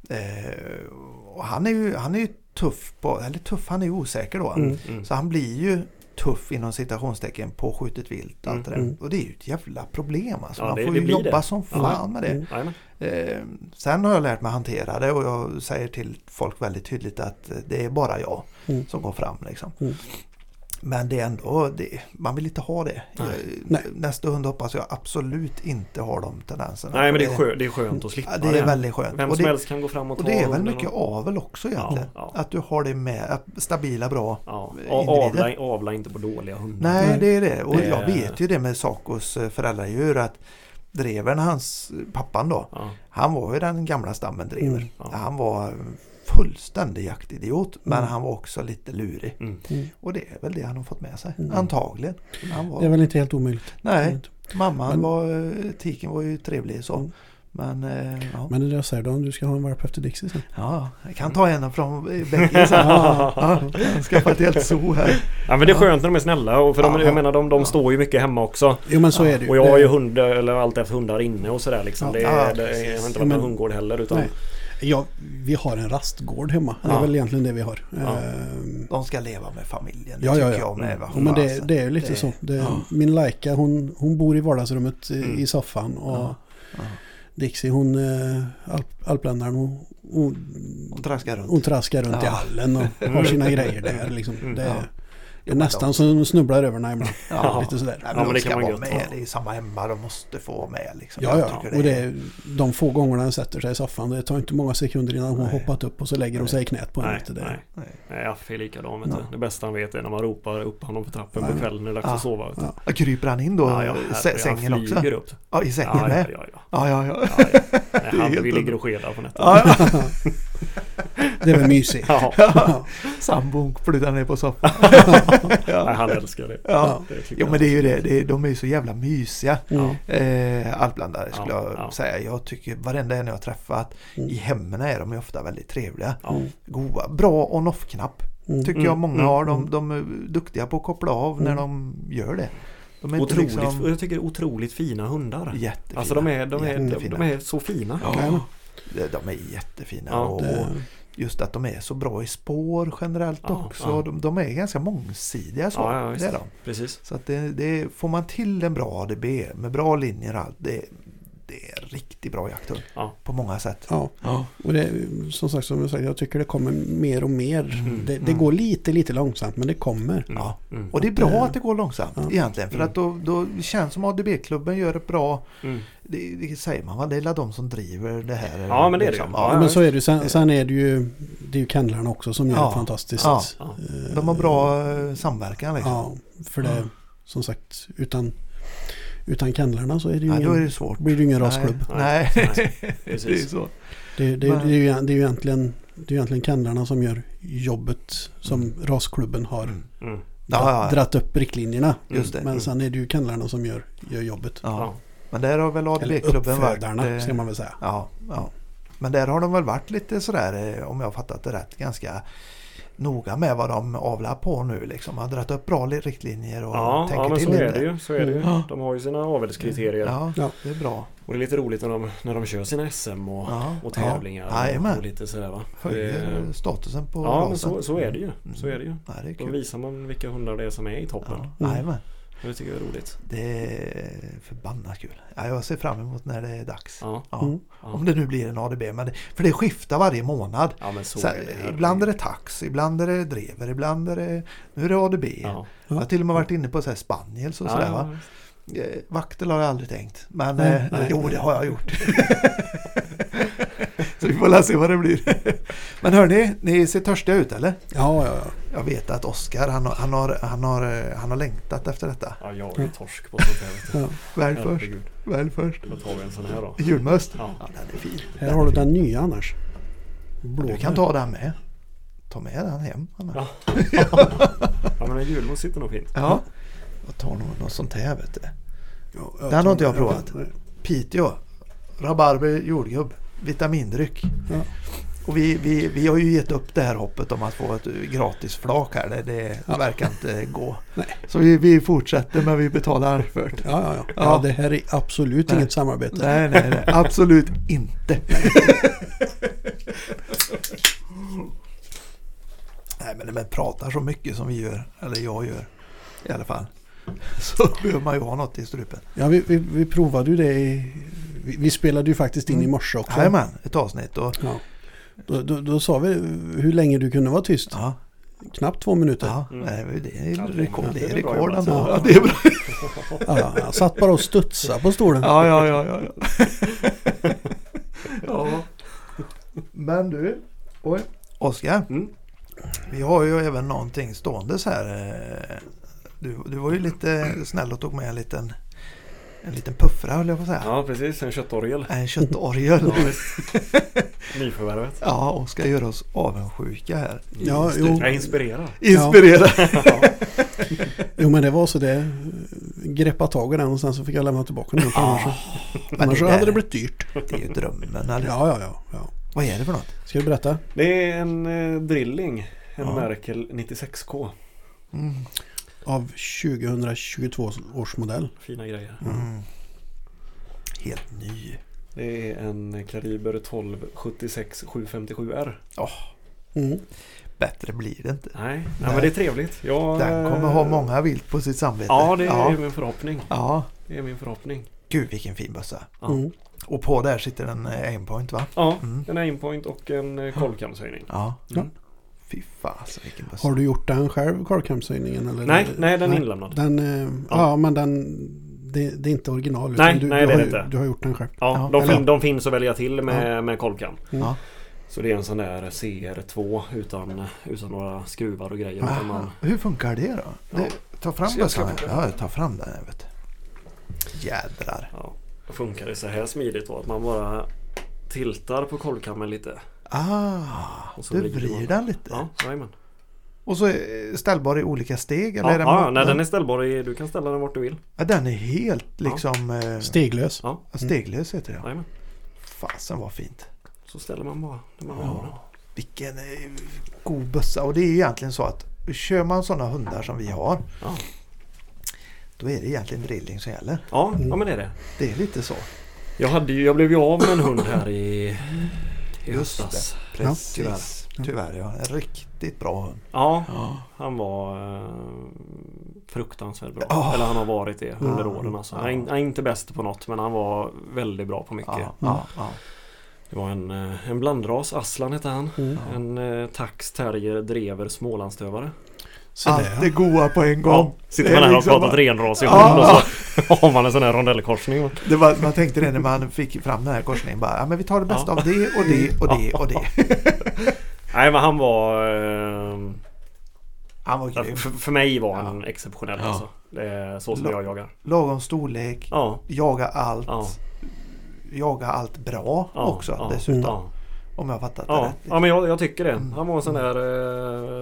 Eh, och han är ju han är ju tuff, på, eller tuff, han är ju osäker då. Mm. Mm. Så han blir ju tuff inom citationstecken på skjutet vilt. Allt det. Mm. och det är ju ett jävla problem. Alltså. Ja, Man det- får det ju jobba det. som Ja. fan med det. Mm. Eh, sen har jag lärt mig att hantera det och jag säger till folk väldigt tydligt att det är bara jag Mm. som går fram. Liksom. Men det är ändå, det, man vill inte ha det. Nej. Eh. Nästa hund hoppas jag absolut inte har de tendenserna. Nej men det är, skönt, det är skönt att slippa ja, det är väldigt skönt. Vem och som det, helst kan gå fram och ta och det är väl mycket och- avel också egentligen. Ja, Att du har det med, stabila bra Ja, avla, avla inte på dåliga hundar. Nej, det är det. Och Det- jag vet ju det med Sacos eh, föräldradjur att Drevern, hans pappan då, Ja. han var ju den gamla stammen Drever. Mm, ja. Han var fullständig jaktidiot men Mm. han var också lite lurig. Mm. Mm. Och det är väl det han har fått med sig. Mm. Antagligen. Han var, Det är väl inte helt omöjligt. nej, mamman Men- var, eh, tiken var ju trevlig så. Mm. Men, eh, ja. Men det är det jag säger då, om du ska ha en valp efter Dixie sen. ja, jag kan ta en från bägge sen. Ja, skaffat ett helt zoo här. Ja men det är skönt när de är snälla och för de, Ja. jag menar de, de Ja. står ju mycket hemma också. Jo men så är det ju. Och jag har ju hund, eller alltid haft hundar inne och sådär liksom. Ja. Det, Ja, är- det, jag har inte varit någon hundgård heller utan... Nej. Ja, vi har en rastgård hemma. Det är Ja. väl egentligen det vi har. Ja. Ehm, De ska leva med familjen. Det Ja, ja, tycker ja. jag med. Ja, men det, fasen. det är ju lite Det- så. Det. Min Laika hon, hon bor i vardagsrummet i, Mm. i soffan och. Dixie hon, äh, alp, alpländaren hon, hon, De traskar runt. hon traskar runt i hallen och har sina grejer där. Liksom. Mm. Det. Det är nästan så hon snubblar över den ibland. Ja. Lite sådär. Nej, Ja, men men de det kan vara gött. med. Det är samma hemma. De måste få vara med. Liksom. Ja, ja. tycker Och det är, de få gångerna den sätter sig i soffan. Det tar inte många sekunder innan hon har Nej. hoppat upp och så lägger hon sig i knät på henne. Nej, det. nej. Nej. Nej, Affe är likadan. Ja. Det bästa han vet är när man ropar upp honom för trappen Ja. på kvällen när det är dags Ja. att sova. Vet. Ja. Ja, Kryper han in då? Ja, ja, sä- sängen han också? flyger upp. Ja, i sängen Ja, ja, med? ja, ja. Ja, ja, ja. ja, ja. Nej, han, vi ligger och skedar på nätterna. det är väl mysigt. Ja. ja. Sambon flyttar ner på soffan. Nej, ja. han älskar det. Ja. Det Jo men det är ju det, det är, de är ju så jävla mysiga. Mm. Eh, alpblandare skulle Ja, jag ja. säga. Jag tycker varenda en jag har träffat Mm. i hemmen är de ju ofta väldigt trevliga. Ja. Goa. Bra on-off-knapp Mm. tycker Mm, jag många mm, har. De, mm. de är duktiga på att koppla av när Mm. de gör det. De är Otroligt, liksom jag tycker det är otroligt fina hundar. jättefina. Alltså de är, de, är, de, de är så fina. Ja, Ja. De- är jättefina. Ja, och, Det, och just att de är så bra i spår generellt Ja, också. ja. De, de är ganska mångsidiga så. Ja, det är de. Precis. Så att det, det, får man till en bra ADB med bra linjer och allt. Det, det är en riktigt bra jakthund. Ja. På många sätt. ja. Ja. Och det, som sagt, som jag, sagt, jag tycker det kommer mer och mer. Mm, Det, det mm. går lite, lite långsamt men det kommer. Mm. Ja. Mm. Och det är bra att det går långsamt Ja. egentligen. För Mm. att då, då känns som ADB-klubben gör ett bra Mm. det, det säger man va? Det är de som driver det här. Ja, men det är det ju. liksom. Ja, Ja, men så är det. Sen, sen är det ju det är ju kennlarna också som gör Ja. det fantastiskt. Ja. Ja. De har bra eh, samverkan liksom. Ja, för det Ja. som sagt utan, utan kennlarna så är det ju Nej, ingen, det svårt. blir det ju ingen Nej. rasklubb. Nej, Nej, det är precis. så. Det, det, Men- det, är ju, det är ju egentligen det är egentligen kennlarna som gör jobbet som rasklubben har Mm. Mm. Ja, ja, ja. dratt upp riktlinjerna. Just det. Men sen är det ju kennlarna som gör, gör jobbet. Ja. Men där har väl Eller ADB-klubben varit... uppfödarna eh, ska man väl säga. Ja, ja. Men där har de väl varit lite sådär, eh, om jag har fattat det rätt, ganska noga med vad de avlar på nu liksom. Har dragit upp bra riktlinjer och Ja, tänker ja men till så lite. är det ju. Så är det ju. Ja. De har ju sina avelskriterier. Ja, Ja. det är bra. Och det är lite roligt när de, när de kör sina SM och, Ja. och tävlingar. Ja. Och, och lite sådär va. Höjer Det- statusen på Ja men rasen. så, så är det ju. Mm. Så är det ju. Ja, det är Då visar man vilka hundar det är som är i toppen. Ja, Mm. Det tycker jag är roligt. Det är förbannat kul. Ja, jag ser fram emot när det är dags. Ja, Ja. Mm. Om det nu blir en ADB. Men det, för det skiftar varje månad. ja men så, Så, är det. ibland är det tax, ibland är det drever, ibland är det... Nu är det ADB. Ja. Jag har till och med varit inne på så här spaniels och Ja, sådär va. Eh, Vaktel har jag aldrig tänkt. Men Nej, eh, nej. jo det har jag gjort. så vi får la se vad det blir. men hörni, ni ser törstiga ut eller? Ja, ja, ja. Jag vet att Oskar han, har- han, har, han, har, han har längtat efter detta. ja, jag är torsk på sånt här. ja. Väl först, väl först. Då tar vi en sån här då. Julmust. Ja. Ja, den är fin. Här har du den nya annars. Blå. Du kan ta den med. Ta med den hem. Anna. Ja. ja men en julmust sitter nog fint. Ja. Jag tar nog något sånt här vet du. Ja, Den har inte jag den. provat. Piteå. Rabarber jordgubb. Vitamindryck. Ja. Och vi, vi, vi har ju gett upp det här hoppet om att få ett gratis flak här. Det, det Ja. verkar inte gå. Nej. Så vi, vi fortsätter men vi betalar för det. Ja, ja, ja. Ja. det här är absolut Nej. inget samarbete. Nej, nej, nej. Absolut inte. nej, men när man pratar så mycket som vi gör, eller jag gör i alla fall, så behöver man ju ha något i strupen. Ja, vi, vi, vi provade ju det i, vi, vi spelade ju faktiskt in Mm. i morse också. Jajamän, ett avsnitt. Och, Ja. Då, då, då sa vi hur länge du kunde vara tyst. ja, Knappt två minuter. ja, Mm. nej, det är rekord. Det är rekord ändå. Ja. Det är bra. Ja, jag satt bara och studsade på stolen. Ja, ja, ja, ja. ja. ja. Men du, oj, Oskar. Mm. Vi har ju även någonting ståendes här. Du, du var ju lite snäll och tog med en liten, en liten puffra höll jag på att säga. Ja precis, en köttorgel. En köttorgel. Ja. Nyförvärvet. Ja, och ska göra oss avundsjuka här. Ja, Just jo. Jag är inspirerad. Inspirera. Jo men det var så det. greppa tag i den och sen så fick jag lämna tillbaka den. Annars, Men annars det hade det blivit dyrt. Det är ju drömmen. Eller? Ja, ja, ja. ja. Vad är det för något? Ska du berätta? Det är en eh, drilling. En Ja. Merkel 96K. Mm. Av 2022 års modell. Fina grejer. Mm. Helt ny. Det är en kaliber 1276 757R. Mm. Bättre blir det inte. Nej, nej, Nej. men det är trevligt. Jag, Den kommer ha många vilt på sitt samvete. Ja, det är ja. min förhoppning. ja. Det är min förhoppning. Gud vilken fin bössa. Ja, Mm. Och på där sitter en aimpoint va? ja Mm. en aimpoint och en kolvkamshöjning. Ja. Ja. Fy fasen vilken bössa. Har du gjort den själv, carcamshöjningen? Eller? Nej, nej, den är inlämnad. Den, eh, ja. Ja. men den, det, det är inte original. Nej, du, nej, du det är det inte. Du har gjort den själv. Ja, Ja, de, fin, de finns att välja till med, med kolvkam. Ja. Så det är en sån där CR2 utan, utan några skruvar och grejer. Aha. man, Hur funkar det då? Ja. Det, ta fram här. Ja, ta fram den vet du. Jädrar. ja, funkar det så här smidigt då att man bara tiltar på kolvkammen lite. Ah, du vrider den lite. Ja, jajamän. Och så är ställbar i olika steg? Eller Ja, är den, ja, nej, den är ställbar i, du kan ställa den vart du vill. ja, den är helt liksom eh, Steglös. Ja, steglös heter det. Ja. jajamän. Fasen vad fint. Så ställer man bara när man ha den. Ja, vilken eh, god bössa. Och det är egentligen så att kör man sådana hundar som vi har. Ja. Då är det egentligen drilling som gäller. Ja, ja, men det är det. Det är lite så. Jag, hade ju, jag blev ju av med en hund här i, i Just höstas. Precis. Tyvärr. Tyvärr ja. En riktigt bra hund. Ja, Ja. han var eh, fruktansvärt bra. Ja. Eller han har varit det under Ja. åren. Alltså. Ja. Han, är, inte bäst på något men han var väldigt bra på mycket. Ja, ja, ja. Det var en, eh, en blandras, Aslan hette han. Mm. Ja. En eh, tax, terrier, drever, smålandsstövare. Så Allt det, är goa på en gång. sitter Det är man här och liksom pratat bara- renrasig Ja. hund och så har man en sån här rondellkorsning. Det var, man tänkte det när man fick fram den här korsningen. Bara, ja, men vi tar det bästa Ja. av det och det och det och det. Nej men han var... Eh, Han var grym. för, för mig var han Ja. exceptionell Ja. alltså. Det är så som La- jag jagar. Lagom storlek. Ja. Jaga allt. Ja. Jaga allt bra ja också ja, dessutom. Ja. Om jag har fattat det Ja, rätt. ja men jag, jag tycker det. Mm. Han var en sån där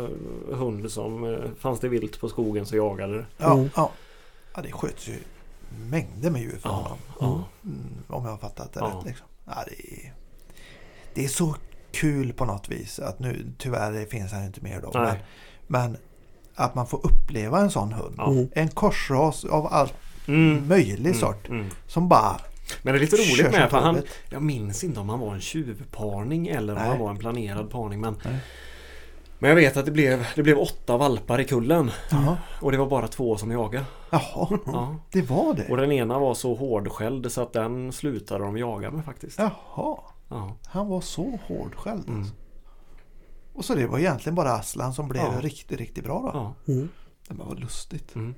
eh, hund som eh, fanns det vilt på skogen så jagade det. Ja, Mm. ja. ja, det sköts ju mängder med djur för Ja, honom. ja. Mm, om jag har fattat det Ja. rätt. Liksom. Ja, det, är, det är så kul på något vis att nu tyvärr finns han inte mer då. Men, men att man får uppleva en sån hund. Ja. Mm. En korsras av allt Mm. möjlig Mm, sort. mm. Som bara Men det är lite roligt med för han. Jag minns inte om han var en tjuvparning eller om Nej. han var en planerad parning men Nej. Men jag vet att det blev, det blev åtta valpar i kullen Jaha, och det var bara två som jagade. Jaha. Ja. det var Och det. den ena var så hårdskälld så att den slutade de jaga med faktiskt. Jaha, Ja. han var så hårdskälld. Mm. Alltså. Och så det var egentligen bara Aslan som blev Ja. riktigt, riktigt bra då. Ja. Mm. Det var lustigt. Mm.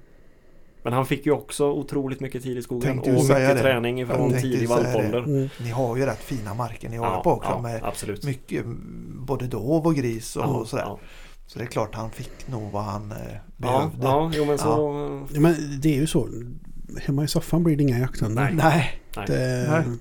Men han fick ju också otroligt mycket tid i skogen Tänkte och mycket det. träning tänkte tidig valpålder. Mm. Ni har ju rätt fina marker ni håller Ja, på också ja, med absolut. mycket både dov och gris och, Ja, sådär. ja. Så det är klart han fick nog vad han eh, Ja, behövde. ja, jo men så... Ja, men det är ju så. Hemma i soffan blir det inga jakthundar. Nej. Nej, Nej. Det, Nej.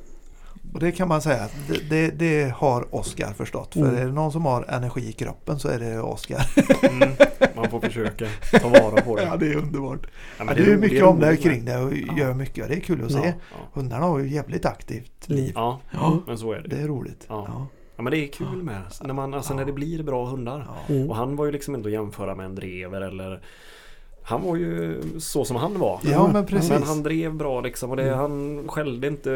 Och det kan man säga att det, det, det har Oskar förstått. För Mm. är det någon som har energi i kroppen så är det Oskar. Mm, man får försöka ta vara på det. Ja, det är underbart. Ja, men det är mycket om det kring det och Ja. gör mycket. Det är kul att Ja. se. Ja, Hundarna har ju jävligt aktivt liv. ja, Ja, men så är det. det är roligt. Ja. Ja. Ja men det är kul med när, man, alltså, när det blir bra hundar. Ja. Mm. Och han var ju liksom inte att jämföra med en drever eller Han var ju så som han var. Ja, men precis. Men han drev bra liksom och det, Mm. han skällde inte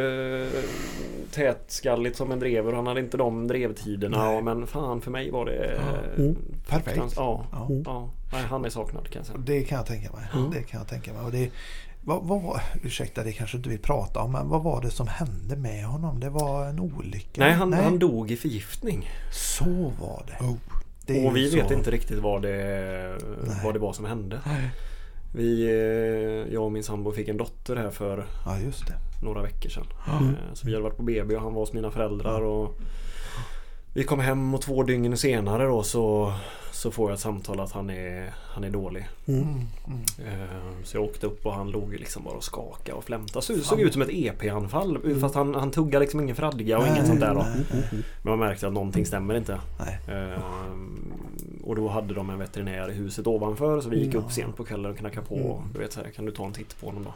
tätskalligt som en drever och han hade inte de drevtiderna. Nej. Men fan för mig var det... Ja. Mm. Perfekt. fruktansvärt- Ja, Ja. Mm. ja. Nej, han är saknad kan jag säga. Det kan jag tänka mig. Mm. Det kan jag tänka mig. Och det, vad, vad ursäkta, det kanske inte vill prata om, men vad var det som hände med honom? Det var en olycka? Nej, han, han dog i förgiftning. Så var det. Oh. Och vi ju vet så. inte riktigt vad det, Nej. vad det var som hände. Nej. Vi, eh, jag och min sambo fick en dotter här för Ja, några veckor sedan. Mm. Eh, Så vi hade varit på BB och han var hos mina föräldrar och Vi kom hem och två dygn senare då så, så får jag ett samtal att han är, han är dålig. Mm. Mm, mm. Eh, Så jag åkte upp och han låg liksom bara och skakade och flämtade. Så, såg ut som ett EP-anfall fast han, han tuggade liksom ingen fradga och Nej, inget sånt där då. nej. Mm. Mm. Men man märkte att någonting stämmer inte. Nej. Eh, och då hade de en veterinär i huset ovanför så vi gick Mm. upp sent på kvällen och knackade på. Mm. Du vet så här, kan du ta en titt på honom då?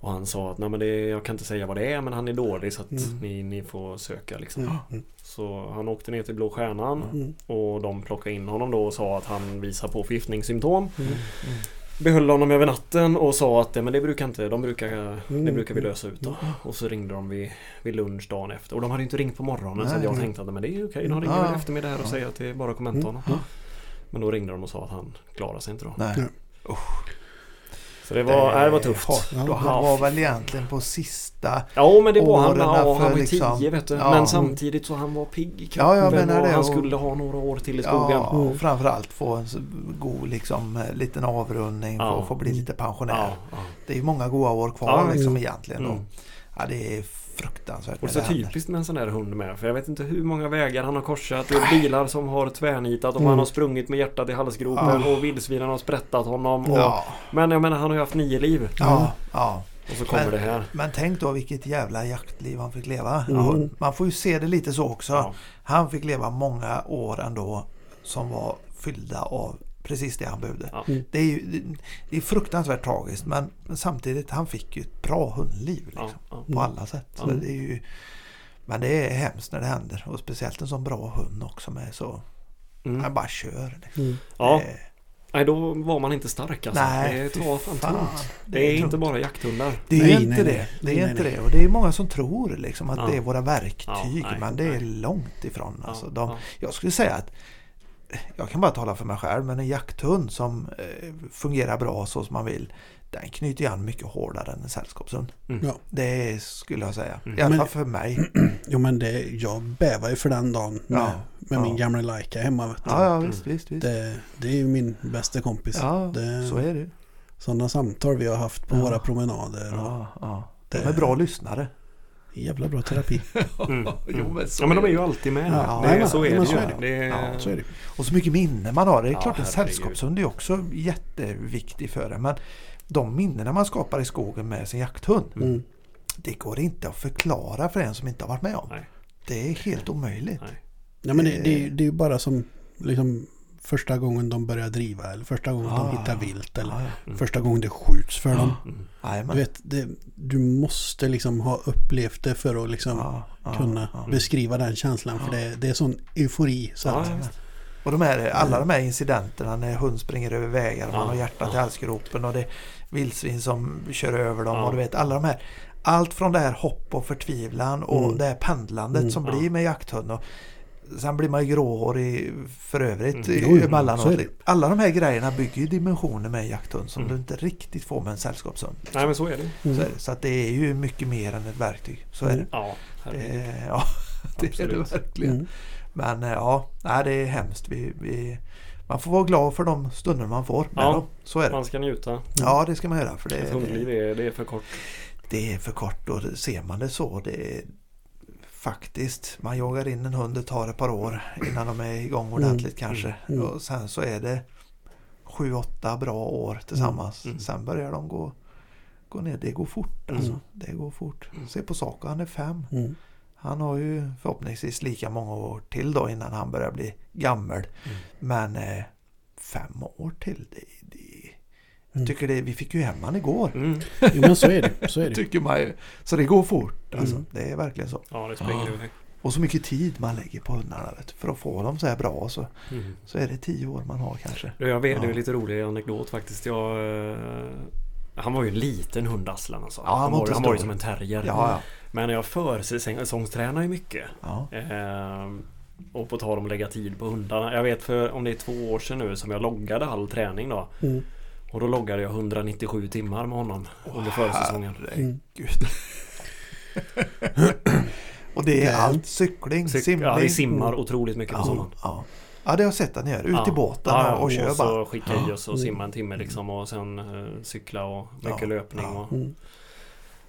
Och han sa att nej men det, jag kan inte säga vad det är men han är dålig så att Mm. ni, ni får söka liksom. Mm. Mm. Så han åkte ner till Blå Stjärnan Mm. och de plockade in honom då och sa att han visar på förgiftningssymptom. Mm. Behöll honom över natten och sa att "Nej, men det brukar inte, de brukar, det Mm. brukar vi lösa ut då. Mm. Och så ringde de vid, vid lunch dagen efter. Och de hade inte ringt på morgonen så Nej. att jag tänkte att men det är okej, de ringer Ja. väl efter mig där och Ja. säger att det är bara att komma Mm. hämta honom. Men då ringde de och sa att han klarar sig inte då. Nej. Ja. Så det var, nej, det var tufft. Hårt. Han var väl egentligen på sista... Ja men det var han, Åren ja, han var ju liksom- tio vet du. Ja. Men samtidigt så han var pigg i kroppen Ja, jag menar och det, han och- skulle ha några år till i skogen. Ja, och framförallt få en god liksom, eh, liten avrundning för Ja. att få bli lite pensionär. Ja, ja. Det är ju många goda år kvar Ja, liksom mm. egentligen. Mm. Och, ja, det är fruktansvärt Och så det typiskt med en sån där hund med. För jag vet inte hur många vägar han har korsat. Det är bilar som har tvärnitat och Mm. han har sprungit med hjärtat i halsgropen Ja. och vildsvinen har sprättat honom. Och, Ja, Men jag menar han har ju haft nio liv. ja, ja. Och så kommer Men- det här. Men tänk då vilket jävla jaktliv han fick leva. Mm. Man får ju se det lite så också. Han fick leva många år ändå som var fyllda av precis det han behövde. Ja. Mm. Det, är ju, det- är fruktansvärt tragiskt men, men samtidigt han fick ju ett bra hundliv liksom, Ja, ja. på alla sätt. Så Ja. det är ju, men det är hemskt när det händer och speciellt en sån bra hund också med så Mm. han bara kör. Liksom. Mm. ja. Nej, då var man inte stark alltså. Nej, det tar fan fan. tungt. Det Det är är inte tungt. bara jakthundar. Det är Nej, inte nej, det. nej. Det är Nej, inte nej. det. Och det är många som tror liksom att Ja. det är våra verktyg. Ja, nej, men det är långt ifrån. Alltså, Ja, de, ja. Jag skulle säga att jag kan bara tala för mig själv men en jakthund som eh, fungerar bra så som man vill den knyter ju an mycket hårdare än en sällskapshund. Mm. Ja. Det skulle jag säga. Mm. I alla fall för mig. Jo men det, jag bävar ju för den dagen med, Ja. med Ja. min gamla Laika hemma. Vet du. Ja, ja visst, visst, visst. Det, det är ju min bästa kompis. Ja, det, så är det. Sådana samtal vi har haft på Ja. våra promenader. Och Ja, ja. De Det- är bra lyssnare. Jävla bra terapi. Mm. Jo, men ja men de är ju alltid med. Ja, det, så är det så ju. är det. Det är, Ja, Så är det. Och så mycket minnen man har. Det är Ja, klart en sällskapshund är också jätteviktig för det. Men de minnena man skapar i skogen med sin jakthund. Mm. Det går inte att förklara för en som inte har varit med om. Nej. Det är helt omöjligt. Nej. Ja, men det, det, är ju- det är ju bara som liksom, första gången de börjar driva eller första gången Ja, de hittar vilt eller ja. Mm. första gången det skjuts för dem. Mm. Du, vet, det, du måste liksom ha upplevt det för att liksom Ja, ja, kunna ja. beskriva den känslan. För det, det är sån eufori. Så att. Och de här, alla de här incidenterna när hund springer över vägar och Ja, man har hjärtat ja. i halsgropen och det är vildsvin som kör över dem Ja. och du vet alla de här allt från det här hopp och förtvivlan och Mm. det här pendlandet Mm. som Ja. blir med jakthund. Och sen blir man ju gråhårig för övrigt Mm. mm. Emellanåt. Alla de här grejerna bygger ju dimensioner med jakthund som Mm. du inte riktigt får med en sällskapshund. Nej men så är det. Mm. Så, är det. så att det är ju mycket mer än ett verktyg. Så är Mm. det. Ja, det ja, det är det Absolut. verkligen. Mm. Men eh, ja, nej, det är hemskt. Vi, vi, man får vara glad för de stunder man får med Ja. dem. Så är det. Man ska njuta. Ja, det ska man göra. För det, Ett hundliv är, det är för kort. det är för kort och ser man det så. Det faktiskt, man jagar in en hund, det tar ett par år innan de är igång ordentligt Mm, kanske. mm. Och sen så är det sju, åtta bra år tillsammans. Mm. Sen börjar de gå, gå ner. Det går fort alltså. Mm. Det går fort. Se på Saco, han är fem. Mm. Han har ju förhoppningsvis lika många år till då innan han börjar bli gammal. Mm. Men eh, fem år till, det, det, jag Mm. tycker det, vi fick ju hem han igår. Mm. Jo men så är det. Så är det. Tycker man ju. Så det går fort. Alltså, Mm. Det är verkligen så. Ja, det springer Ja. Och så mycket tid man lägger på hundarna. Vet, för att få dem så här bra så, Mm. så är det tio år man har kanske. Jag vet, det är Ja. lite rolig anekdot faktiskt. Jag, eh, han var ju en liten hund Aslan alltså. Ja, han han, var han var ju som en terrier. Ja, ja. Men jag försäsongstränar ju mycket. ja. Ehm, och på tal om att lägga tid på hundarna. Jag vet för om det är två år sedan nu som jag loggade all träning då. Mm. Och då loggade jag 197 timmar med honom under försäsongen. Mm. Gud. Och det är allt cykling, Så, simning. ja, vi simmar otroligt mycket på ja, sommaren. ja. ja, det har jag sett att ni gör. Ut Ja. i båten Ja, och, och kör och bara. så skicka i oss och Mm. simma en timme liksom och sen eh, cykla och mycket Ja, löpning. ja. Och, Mm.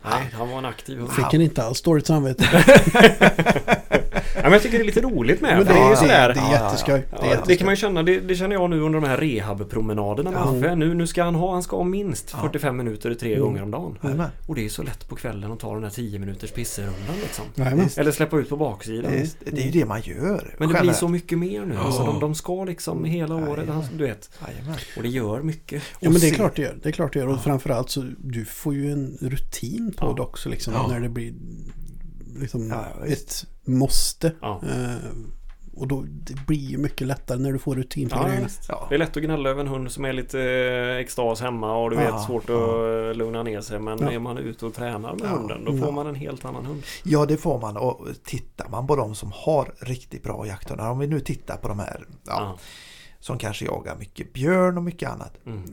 nej, han var en aktiv hund. Fick en inte alls dåligt samvete. Ja, men jag tycker det är lite roligt med. Men det, det är ju är, sådär. det är jätteskoj. Ja, det, är det kan man ju känna, det, det känner jag nu under de här rehabpromenaderna med. Affe. Nu, nu ska han ha, han ska ha minst Ja. 45 minuter tre Mm. gånger om dagen. Jajamän. Och det är så lätt på kvällen att ta den här 10 minuters pisserundan liksom. Visst. Eller släppa ut på baksidan. Det, är, det är ju det man gör. Men det blir så mycket mer nu. Alltså de, de ska liksom hela året, Jajamän. alltså, du vet. Och det gör mycket. Ja men det är klart det gör. Det är klart det gör. Och framförallt så du får ju en rutin på det också liksom. När det blir liksom Ja, ett måste. Ja. Eh, och då det blir ju mycket lättare när du får rutin på Ja, grejerna. Ja. Det är lätt att gnälla över en hund som är lite eh, extas hemma och du Ja, vet svårt att ja. lugna ner sig. Men Ja. är man ute och tränar med Ja, hunden då ja. får man en helt annan hund. Ja, det får man. Och tittar man på de som har riktigt bra jakthundar. Om vi nu tittar på de här ja, Ja. som kanske jagar mycket björn och mycket annat. Mm.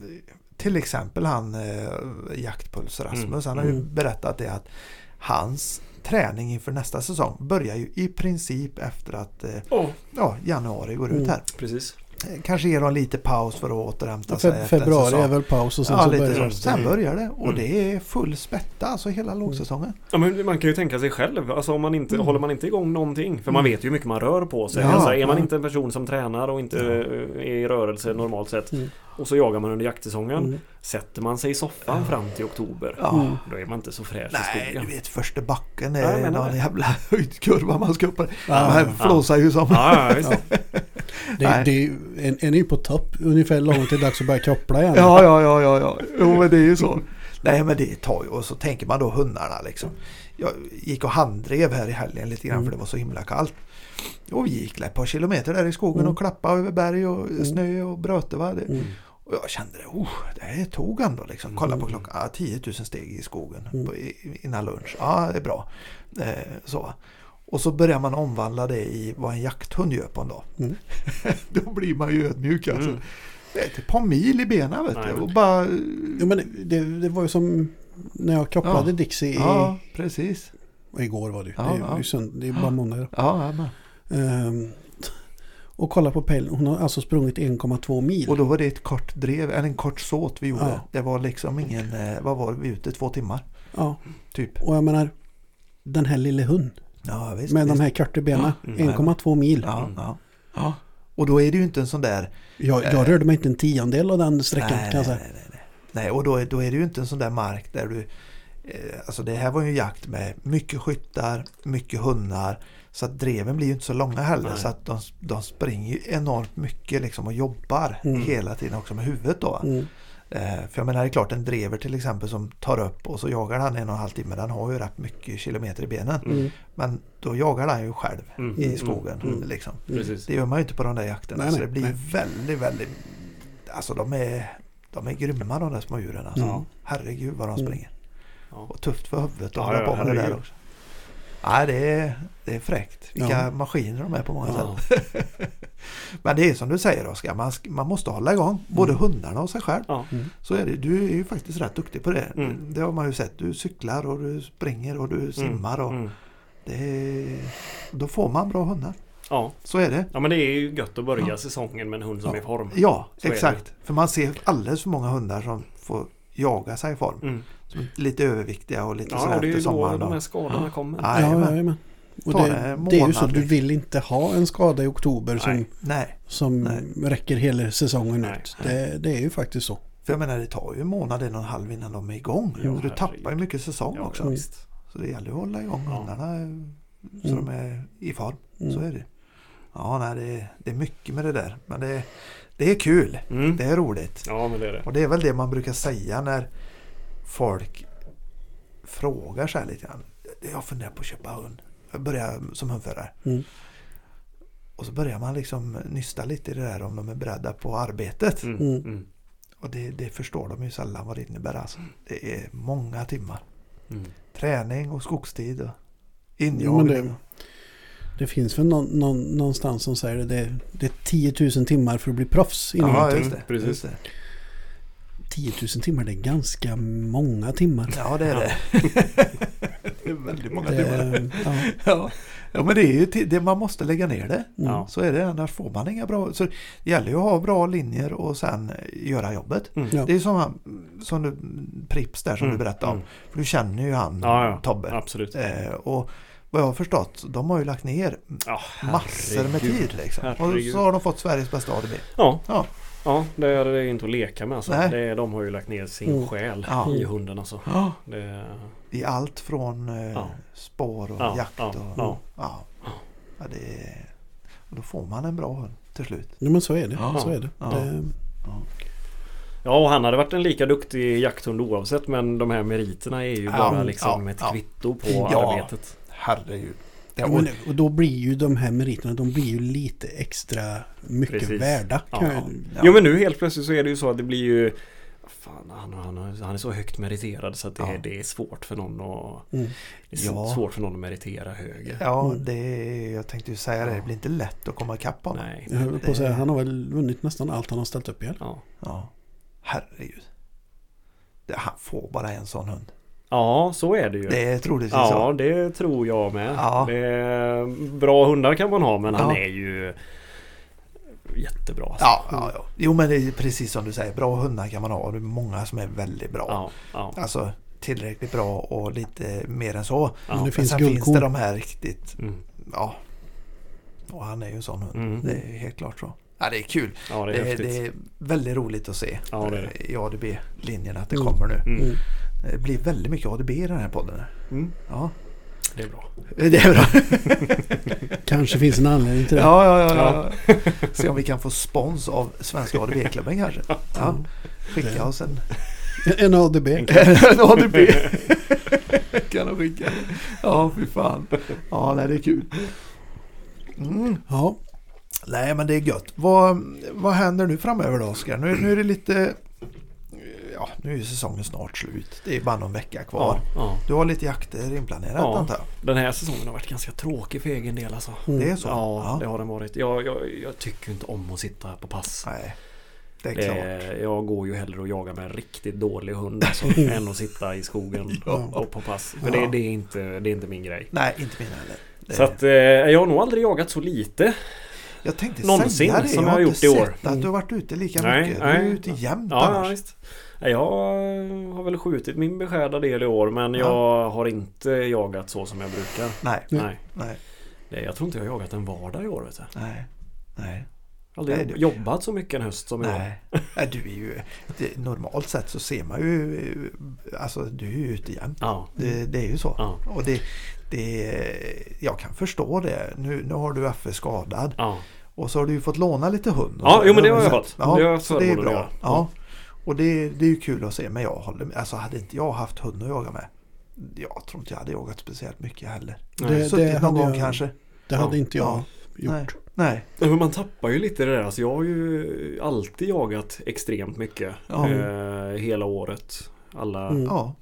Till exempel han eh, Jaktpuls Rasmus. Han har ju Mm. berättat det att hans träning inför nästa säsong börjar ju i princip efter att Åh, ja, januari går ut Mm. här. precis. Eh, Kanske ger dem lite paus för att återhämta sig Fe- en februari är väl paus och sen ja, så lite börjar det. Sen börjar det och Mm. det är full spätta alltså hela lågsäsongen. Ja, men man kan ju tänka sig själv. Alltså om man inte, Mm. håller man inte igång någonting. För man vet ju hur mycket man rör på sig. Ja, alltså, är man ja. inte en person som tränar och inte Ja. eh, är i rörelse normalt sett. Och så jagar man under jaktsäsongen. Mm. Sätter man sig i soffan Ja. fram till oktober. Ja. Mm. Då är man inte så fräsch i Nej, skogen. du vet första backen Ja, är menar någon det. jävla höjdkurva man ska upp på. Ja, Man ja. flåsar ju som... Ja, ja, visst. Ja. Det, Nej. det en, en är ju på topp ungefär långt till dags att börja koppla igen. Ja, ja, ja, ja, ja. Jo, men det är ju så. Nej, men det tar ju. Och så tänker man då hundarna liksom. Jag gick och handdrev här i helgen lite grann Mm. för det var så himla kallt. Och vi gick ett par kilometer där i skogen Mm. och klappade över berg och Mm. snö och bröte. Va? Det, Mm. Och jag kände det, oh, det här tog ändå liksom. Kolla på Mm. klockan, ja, 10 000 steg i skogen Mm. på, innan lunch. Ja, det är bra. Eh, så. Och så börjar man omvandla det i vad en jakthund gör på en dag. Mm. Då blir man ju ödmjuk alltså. Mm. Det är ett par mil i benen vet Nej, du. Och bara... Jo, men det, det var ju som när jag kopplade Ja. Dixie i, Ja, precis. igår var det ju. Ja, det, är, ja. det, är bara måndag idag. Ja, ja, men. Ehm, och kolla på pejlen. Hon har alltså sprungit 1,2 mil. Och då var det ett kort drev, eller en kort såt vi gjorde. Ja. Det var liksom ingen, eh, vad var vi ute, två timmar? Ja, Typ. och jag menar den här lille hund Ja, visst. med visst. de här korta benen. Mm. 1,2 mil. Ja, Mm. ja. ja. Och då är det ju inte en sån där... Jag, jag Eh. rörde mig inte en tiondel av den sträckan nej, kan jag nej, säga. nej, nej, nej. Nej, och då, är- då är det ju inte en sån där mark där du... Eh, alltså det här var ju jakt med mycket skyttar, mycket hundar. Så att dreven blir ju inte så långa heller. Nej. Så att de, de springer enormt mycket liksom och jobbar Mm. hela tiden också med huvudet då. Mm. Eh, för jag menar det är klart en drever till exempel som tar upp och så jagar han en och en halv timme. Den har ju rätt mycket kilometer i benen. Mm. Men då jagar han ju själv Mm. i Mm. skogen. Mm. Liksom. Det gör man ju inte på de där jakterna. Nej, så det blir nej. väldigt, väldigt... Alltså de är, de är grymma de där små djuren. Alltså. Ja. Herregud vad de springer. Ja. Och tufft för huvudet att Ja, hålla ja, på med det där också. Nej, det är, det är fräckt. Vilka Ja. maskiner de är på många Ja. sätt. Men det är som du säger Oskar, man, man måste hålla igång både Mm. hundarna och sig själv. Ja. Mm. Så är det. Du är ju faktiskt rätt duktig på det. Mm. Det har man ju sett. Du cyklar och du springer och du simmar. Och Mm. det är, då får man bra hundar. Ja. Så är det. ja, men det är ju gött att börja Ja. säsongen med en hund som Ja. är i form. Ja, Så exakt. För man ser alldeles för många hundar som får jaga sig i form. Mm. Som är lite överviktiga och lite Ja, sådär och det är ju då de här skadorna Ja. kommer. Ja, Ja, jajamän. Och det, det är ju så, du vill inte ha en skada i oktober som, Nej. Nej, som Nej. räcker hela säsongen Nej. ut. Det, det är ju faktiskt så. för jag menar det tar ju en månad, en och en halv innan de är igång. Ja, du tappar ju mycket säsong Ja, också. ja, visst. Så det gäller att hålla igång Ja. hundarna så Mm. de är i form. Mm. Så är det. Ja, nej, det, är, det är mycket med det där. Men det, det är kul. Mm. Det är roligt. Ja, men det är det. Och det är väl det man brukar säga när folk frågar sig lite grann. Jag funderar på att köpa hund. Jag börjar som hundförare. Mm. Och så börjar man liksom nysta lite i det där om de är beredda på arbetet. Mm. Mm. Mm. Och det, det förstår de ju sällan vad det innebär alltså. Det är många timmar. Mm. Träning och skogstid och Jo, men injagning. det, det finns väl någon, någon, någonstans som säger det. det. Det är 10 000 timmar för att bli proffs inom Ja, just det. Precis. Just det. 10 000 timmar, det är ganska många timmar. Ja, det är det. det är väldigt många timmar. Det, ja. Ja. ja, men det är ju det man måste lägga ner det. Ja. Så är det, annars får man inga bra... Så det gäller ju att ha bra linjer och sen eh, göra jobbet. Mm. Ja. Det är som, han- som du, Prips där som Mm. du berättade om. Mm. För du känner ju han Ja. Tobbe. Absolut. Eh, och vad jag har förstått, de har ju lagt ner Ja, massor med tid liksom. Och så har de fått Sveriges bästa ADB. Ja, Ja. det är det inte att leka med alltså. Nej. Det, de har ju lagt ner sin Mm. själ Ja. i hunden alltså. Ja. Det, I allt från eh, Ja. spår och Ja, jakt ja, och... ja. Ja. Ja, det är, och då får man en bra hund till slut. Ja men så är det. Ja. Så är det. Ja. det ja, och han hade varit en lika duktig jakthund oavsett men de här meriterna är ju Ja, bara liksom ja, ett ja. kvitto på Ja. arbetet. Herregud. Ja, och, och då blir ju de här meriterna de blir ju lite extra mycket Precis. värda. Ja. Jag, Ja. Jo men nu helt plötsligt så är det ju så att det blir ju Fan, han, han, han är så högt meriterad så att det, Ja. det är svårt för någon att mm. Det är Ja. svårt för någon att meritera högre. ja, Mm. det är, jag tänkte ju säga det. Det blir inte lätt att komma ikapp honom. Nej. Jag höll på att säga, han har väl vunnit nästan allt han har ställt upp i. Ja. Ja. Herregud. Det, han får bara en sån hund. Ja, så är det ju. Det är troligtvis Ja, så. det tror jag med. Ja. Det är, bra hundar kan man ha men han Ja. är ju jättebra. alltså. Ja, ja, ja. Jo men det är precis som du säger. Bra hundar kan man ha. och Det är många som är väldigt bra. Ja, ja, Alltså tillräckligt bra och lite mer än så. Men ja. det Men finns sen finns det de här riktigt, Mm. ja. Och han är ju en sån hund. Mm. Det är helt klart så. Ja, det är kul. ja, det är Det det är väldigt roligt att se Ja, det är eh, i ADB-linjen att det Mm. kommer nu. Mm. Det blir väldigt mycket ADB i den här podden. Mm. Ja, Det är bra. det är bra. Kanske finns en anledning till det. Ja, ja, ja. ja. Se om vi kan få spons av Svenska ADB-klubben kanske. Ja. Skicka oss en, En ADB. en ADB. kan de skicka. Ja, fy fan. Ja, nej, det är kul. Mm. Ja. Nej, men det är gött. Vad, vad händer nu framöver då, Oskar? Nu, nu är det lite... Ja, nu är ju säsongen snart slut. Det är bara någon vecka kvar. Ja, ja. Du har lite jakter inplanerat Ja. antar jag? Den här säsongen har varit ganska tråkig för egen del alltså. Mm. Det är så? Ja, det har den varit. Jag, jag, jag tycker inte om att sitta på pass. Nej, det är klart. Det, jag går ju hellre och jagar med en riktigt dålig hund alltså, än att sitta i skogen Ja. och på pass. För Ja. det, det, är inte, det är inte min grej. Nej, inte min heller. Det- Så att eh, jag har nog aldrig jagat så lite. jag tänkte någonsin säga det. som jag har gjort i år. att du har varit ute lika Nej, mycket. Du är ute jämt Ja, ja annars. visst. Jag har väl skjutit min beskärda del i år men jag har inte jagat så som jag brukar. Nej, Nej. Nej. nej, jag tror inte jag har jagat en vardag i år. Vet du. nej, nej. Aldrig Nej, du- jobbat så mycket en höst som år. Nej, Nej, du är ju... Det, normalt sett så ser man ju... Alltså du är ju ute jämt. Ja. Det, det är ju så. Ja. Och det, det... Jag kan förstå det. Nu, nu har du Affe skadad. Ja. Och så har du ju fått låna lite hund. Ja, jo, men det har jag fått. Ja, Det jag så det är bra. Ja. Och det, det är ju kul att se. Men jag håller med. Alltså hade inte jag haft hund att jaga med. Jag tror inte jag hade jagat speciellt mycket heller. Det- Suttit någon hade gång jag- kanske. Det hade Ja. inte jag Ja. gjort. Nej. Nej. Men man tappar ju lite det där. Alltså jag har ju alltid jagat extremt mycket. Ja. Eh, hela året. Alla. Mm. Ja.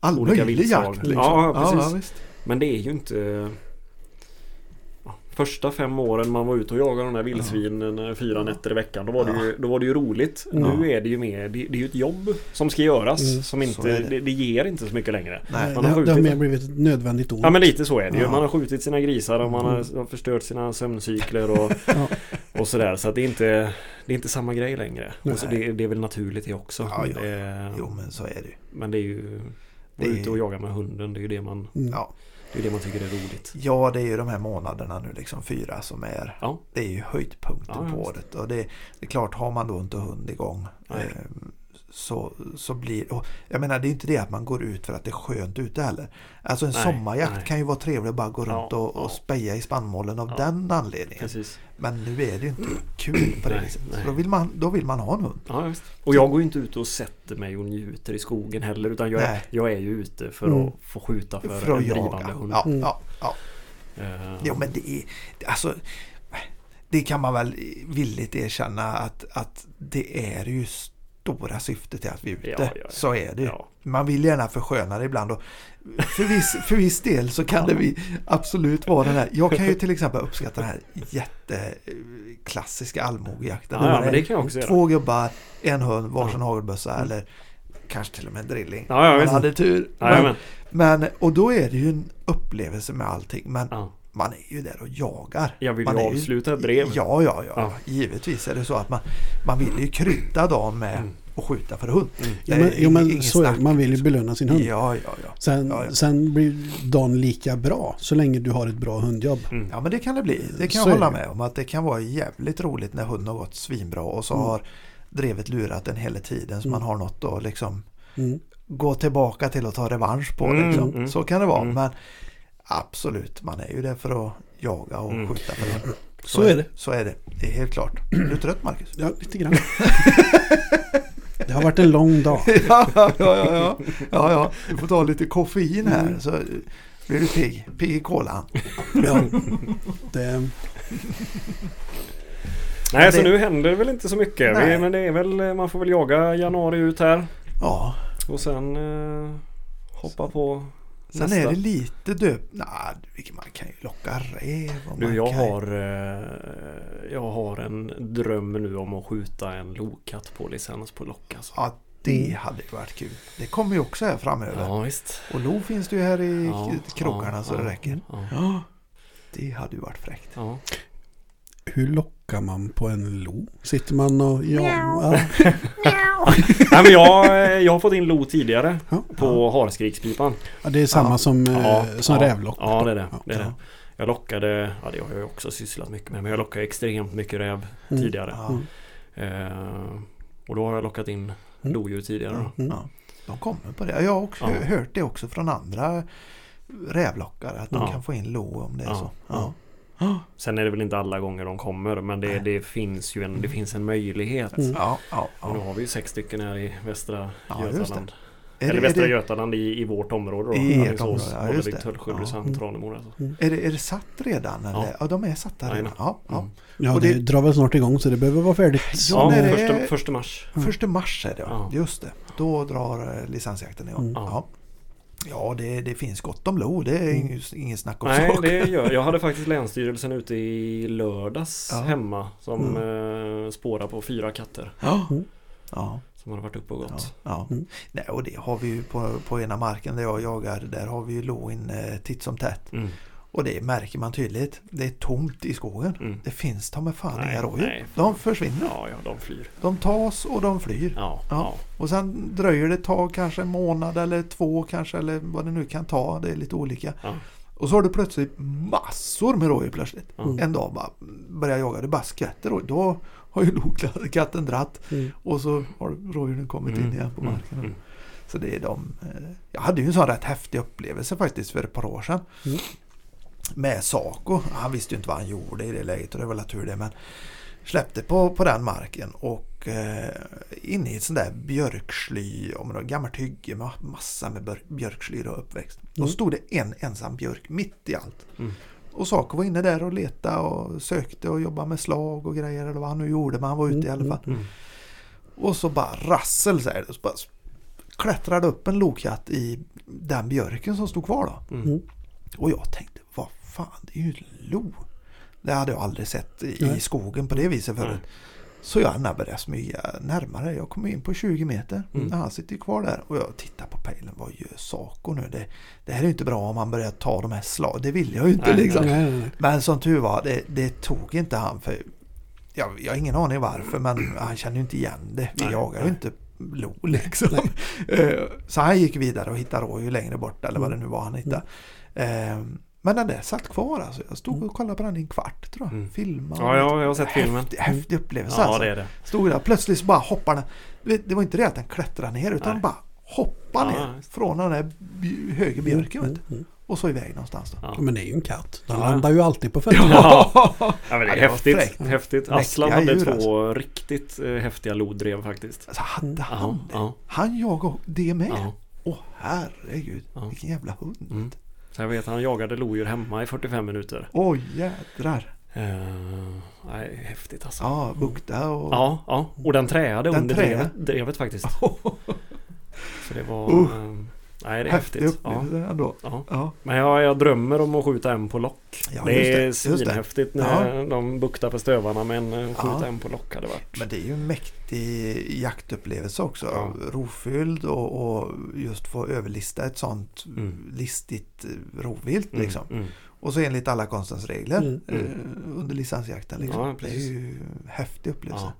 All Olika viltslag. jakt liksom. Ja, precis. Ja, visst. Men det är ju inte... Ja, Första fem åren man var ute och jagade de där vildsvinen eh, fyra nätter i veckan. Då var, det ju, då var det ju roligt. Mm. Nu är det ju mer... Det, det är ju ett jobb som ska göras. Mm. Som inte... det. Det. Det, ger inte så mycket längre. Nej. Man har har- det har skjutit- mer blivit ett nödvändigt ont. Ja men lite så är det ju. Ja. Man har skjutit sina grisar och man har, Mm. har förstört sina sömncykler och, Ja. och sådär. Så att det är inte Det är inte samma grej längre. Och så det, det är väl naturligt det också. Ja, ja. Det, Jo men så är det ju. men det är ju Vara är- ute och jaga med hunden. Det är ju det man, Mm. Ja. Det är det man tycker är roligt. ja det är ju de här månaderna nu liksom fyra som är Ja. Det är ju höjdpunkten Ja, på året. Och det, det är klart har man då inte hund igång Nej. eh, så, så blir och Jag menar det är inte det att man går ut för att det är skönt ute heller. Alltså en Nej, sommarjakt nej. kan ju vara trevlig att bara gå Ja, runt och, och ja. speja i spannmålen av Ja. den anledningen. Precis. Men nu är det ju inte kul på det viset. då vill, man, då vill man ha en hund. Ja. Och jag går ju inte ut och sätter mig och njuter i skogen heller. Utan jag, är, jag är ju ute för Mm. att få skjuta för, För att en drivande jaga. hund. Ja, Mm. ja, ja. Eh, Jo men det är, alltså det kan man väl villigt erkänna att, att det är ju stora syftet till att vi är ute. Ja, ja, ja. Så är det. Man vill gärna försköna det ibland och för viss, för viss del så kan det vi absolut vara den här. Jag kan ju till exempel uppskatta den här jätteklassiska allmogejakten. Ja, men är det kan jag också göra. Två gubbar, en hund, varsin Ja. hagelbössa Mm. eller kanske till och med en drilling. Ja, man hade tur. Men, Men, och då är det ju en upplevelse med allting. Men. Man är ju där och jagar. Jag vill man ju är avsluta ett drev. Ja, ja, ja, Ja. Givetvis är det så att man, man vill ju krydda dagen med Mm. att skjuta för hund. Mm. Ja, men, jo, men så är, det. man vill ju belöna sin hund. Ja, ja, ja. Sen, Ja, ja. sen blir dagen lika bra så länge du har ett bra hundjobb. Mm. Ja men det kan det bli. Det kan Så jag hålla med om. Att det kan vara jävligt roligt när hunden har gått svinbra och så Mm. har drevet lurat den hela tiden så Mm. man har något att liksom Mm. gå tillbaka till och ta revansch på. Mm, Liksom. mm. Så kan det vara. Mm. Men absolut, man är ju där för att jaga och Mm. skjuta för hund. Så är det. Så är det. Det är helt klart. Är du trött Marcus? Ja, lite grann. det har varit en lång dag. ja, ja, ja, ja. ja, ja. Du får ta lite koffein här Mm. så blir du pigg. Pigg i kolan. Ja, det, Nej, så det- nu händer det väl inte så mycket. Vi, men det är väl, man får väl jaga januari ut här. Ja, Och sen eh, hoppa på sen nästa. är det lite döp... Nej, man kan ju locka räv. och Du, jag kan har, eh, jag har en dröm nu om att skjuta en lokatt på licens på lock alltså. Ja, det hade ju varit kul. Det kommer ju också här framöver. Ja, visst. Och lo finns det ju här i Ja, krokarna ja, så ja. det räcker. Ja, det hade ju varit fräckt. ja. Hur lockar man på en lo? Sitter man och... Ja, ja, Nej, men jag, eh, jag har fått in lo tidigare ja. på harskrikspipan. ja, det är samma Ja. som, eh, Ja, som ja. rävlock. Ja, det är det. Ja. det, är det. Ja. Jag lockade, ja det har jag ju också sysslat mycket med, men jag lockade extremt mycket räv Mm. tidigare. Ja, Mm. Eh, och då har jag lockat in Mm. lodjur tidigare. Mm. ja. De kommer på det. Jag har också Ja. hört det också från andra rävlockare. Att de Ja. kan få in lo om det är Ja, så. Ja. Ja. Sen är det väl inte alla gånger de kommer, men det, det finns ju en, det finns en möjlighet. Mm. Ja, ja, Och nu ja. har vi ju sex stycken här i västra Ja, Götaland. Är, Eller det, är, Västra det, Götaland i, i vårt område då. I ert område, ja, just Bollebygd, det. Tullsjö, Ja. Ulricehamn, Mm. Tranemo. Alltså. är, det, är det satt redan? Eller? Ja. Ja. de är satta redan. Ja, ja. Mm. Ja, det, det- drar väl snart igång så det behöver vara färdigt. Ja, Ja, första, är- första mars. Första mars är det ja. Ja. Just det. Då drar eh, licensjakten igång. Mm. Ja, ja det, det finns gott om lo. Det är Mm. inget snack om Nej, saken. det gör jag. hade faktiskt Länsstyrelsen ute i lördags Ja. hemma som Mm. eh, spårar på fyra katter Ja. Mm. Ja. som hade varit uppe och gått. ja. Mm. Nej, och det har vi ju på, på ena marken där jag jagar. Där har vi ju lo in eh, titt som tätt. Och det märker man tydligt. Det är tomt i skogen. Mm. Det finns ta med fan Nej, inga rådjur. nej. De försvinner. Ja, ja, de flyr. De tas och de flyr. Ja, Ja. ja. Och sen dröjer det ett tag, kanske en månad eller två kanske eller vad det nu kan ta. Det är lite olika. Ja. Och så har du plötsligt massor med rådjur plötsligt. Mm. En dag bara börjar jaga, det bara skvätter rådjur. Då har ju katten dratt Mm. och så har rådjuren kommit in Mm, igen på mm, marken. mm. Så det är de. eh, Jag hade ju en sån rätt häftig upplevelse faktiskt för ett par år sedan. Mm. Med Saco. Han visste ju inte vad han gjorde i det läget och det var väl tur det. Men släppte på, på den marken och eh, inne i ett sånt där björksly, om det gammalt hygge med massa med björk- björksly och uppväxt. Då Mm. stod det en ensam björk mitt i allt. Mm. Och Saco var inne där och letade och sökte och jobbade med slag och grejer eller vad han nu gjorde men han var ute i Mm, alla fall. Mm. Och så bara rassel så här, så bara klättrade upp en lokatt i den björken som stod kvar då. Mm. Mm. Och jag tänkte, vad fan, det är ju en lo. Det hade jag aldrig sett i, Nej. skogen på det viset förut. Nej. Så jag när började smyga närmare. Jag kom in på 20 meter. Mm. Han sitter kvar där. Och jag tittar på pejlen. Vad gör Saco nu? Det, det här är ju inte bra om han börjar ta de här slag. Det vill jag ju inte Nej, liksom. Nej, nej, nej. Men som tur var, det, det tog inte han för jag, jag har ingen aning varför men han känner ju inte igen det. Vi Nej, jagar ju inte lo liksom. Eh, Så han gick vidare och hittade rådjur längre bort eller vad det nu var han hittade. Eh, Men den där satt kvar alltså. Jag stod och kollade på den i en kvart tror jag. Mm. Filmade. Ja, ja, jag har sett filmen. Häftig, häftig upplevelse Ja, alltså. det är det. Stod där plötsligt så bara hoppar den. Det var inte det att den klättrade ner utan Nej. bara hoppar Ja, ner just. från den där bj- höger björken. Mm, mm. Och så iväg någonstans då. Ja, Ja. men det är ju en katt. Den Ja. landar ju alltid på fötterna. Ja. Ja, men det Ja, är det var häftigt. häftigt. Aslan hade två alltså. riktigt eh, häftiga loddrev faktiskt. Alltså hade han Ja, det? ja, Han jagade det med? ja. Åh herregud, Ja. vilken jävla hund. Mm. Så jag vet han jagade lodjur hemma i 45 minuter. Oj jädrar. Uh, nej, häftigt alltså. Ja, bukta och... Ja, ja. Och den träade Den under träade. drevet, drevet faktiskt. Så det var... Uh. eh, nej, det är Häftig häftigt. Ja, upplevelse ändå. ja. Ja. Men jag, jag drömmer om att skjuta en på lock. Ja, det är svinhäftigt när de buktar på stövarna men eh, skjuta Ja. en på lock hade varit. Men det är ju en mäktig jaktupplevelse också. Ja. Rofylld och, och just få överlista ett sånt Mm. listigt eh, rovvilt Mm, liksom. mm. Och så enligt alla konstens regler Mm. eh, under licensjakten. Liksom. Ja, det är ju en häftig upplevelse.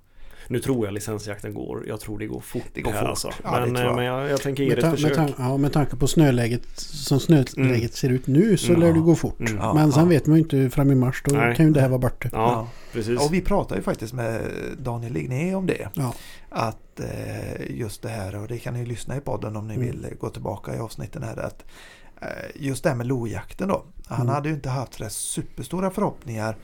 Ja. Nu tror jag licensjakten går. Jag tror det går fort Det går här fort. alltså. Ja, det men, tror jag. men jag, jag tänker ge Med, det ett med, försök. tan- ja, med tanke på snöläget som snöläget Mm. ser ut nu så Mm. lär det Ja. gå fort. Mm. Ja, Men sen ja. vet man ju inte fram i mars då Nej. kan ju det här vara borta. Ja, precis. Och vi pratade ju faktiskt med Daniel Ligné om det. Ja. Att eh, just det här, och det kan ni lyssna i podden om ni Mm. vill eh, gå tillbaka i avsnitten här. Att, eh, just det här med lojakten då. Han Mm. hade ju inte haft så där superstora förhoppningar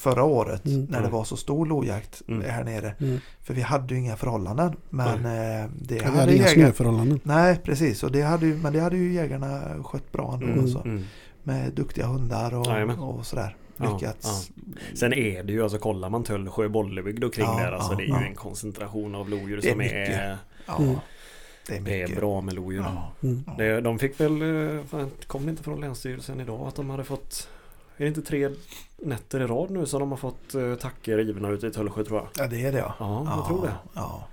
förra året Mm. när det Nej. var så stor lojakt Mm. här nere. Mm. För vi hade ju inga förhållanden. Men eh, det hade hade inga snöförhållanden. Nej precis, och det hade ju, men det hade ju jägarna skött bra ändå. Mm. Alltså, Mm. med duktiga hundar Jajamän. och, och sådär. Ja, Lyckats. Sen är det ju, alltså kollar man Töllsjö, Bollebygd och kring Ja, där, alltså ja, det är ju ja. en koncentration av lodjur Det är som mycket. är, Ja, Mm. det är det är bra med lodjur. Ja. Mm. Ja. De fick väl, eh, fan, kom det inte från Länsstyrelsen idag att de hade fått Är det inte tre nätter i rad nu som de har fått eh, tacker rivna ute i Töllsjö tror jag? Ja, det är det ja. Ja, jag tror det. Ja.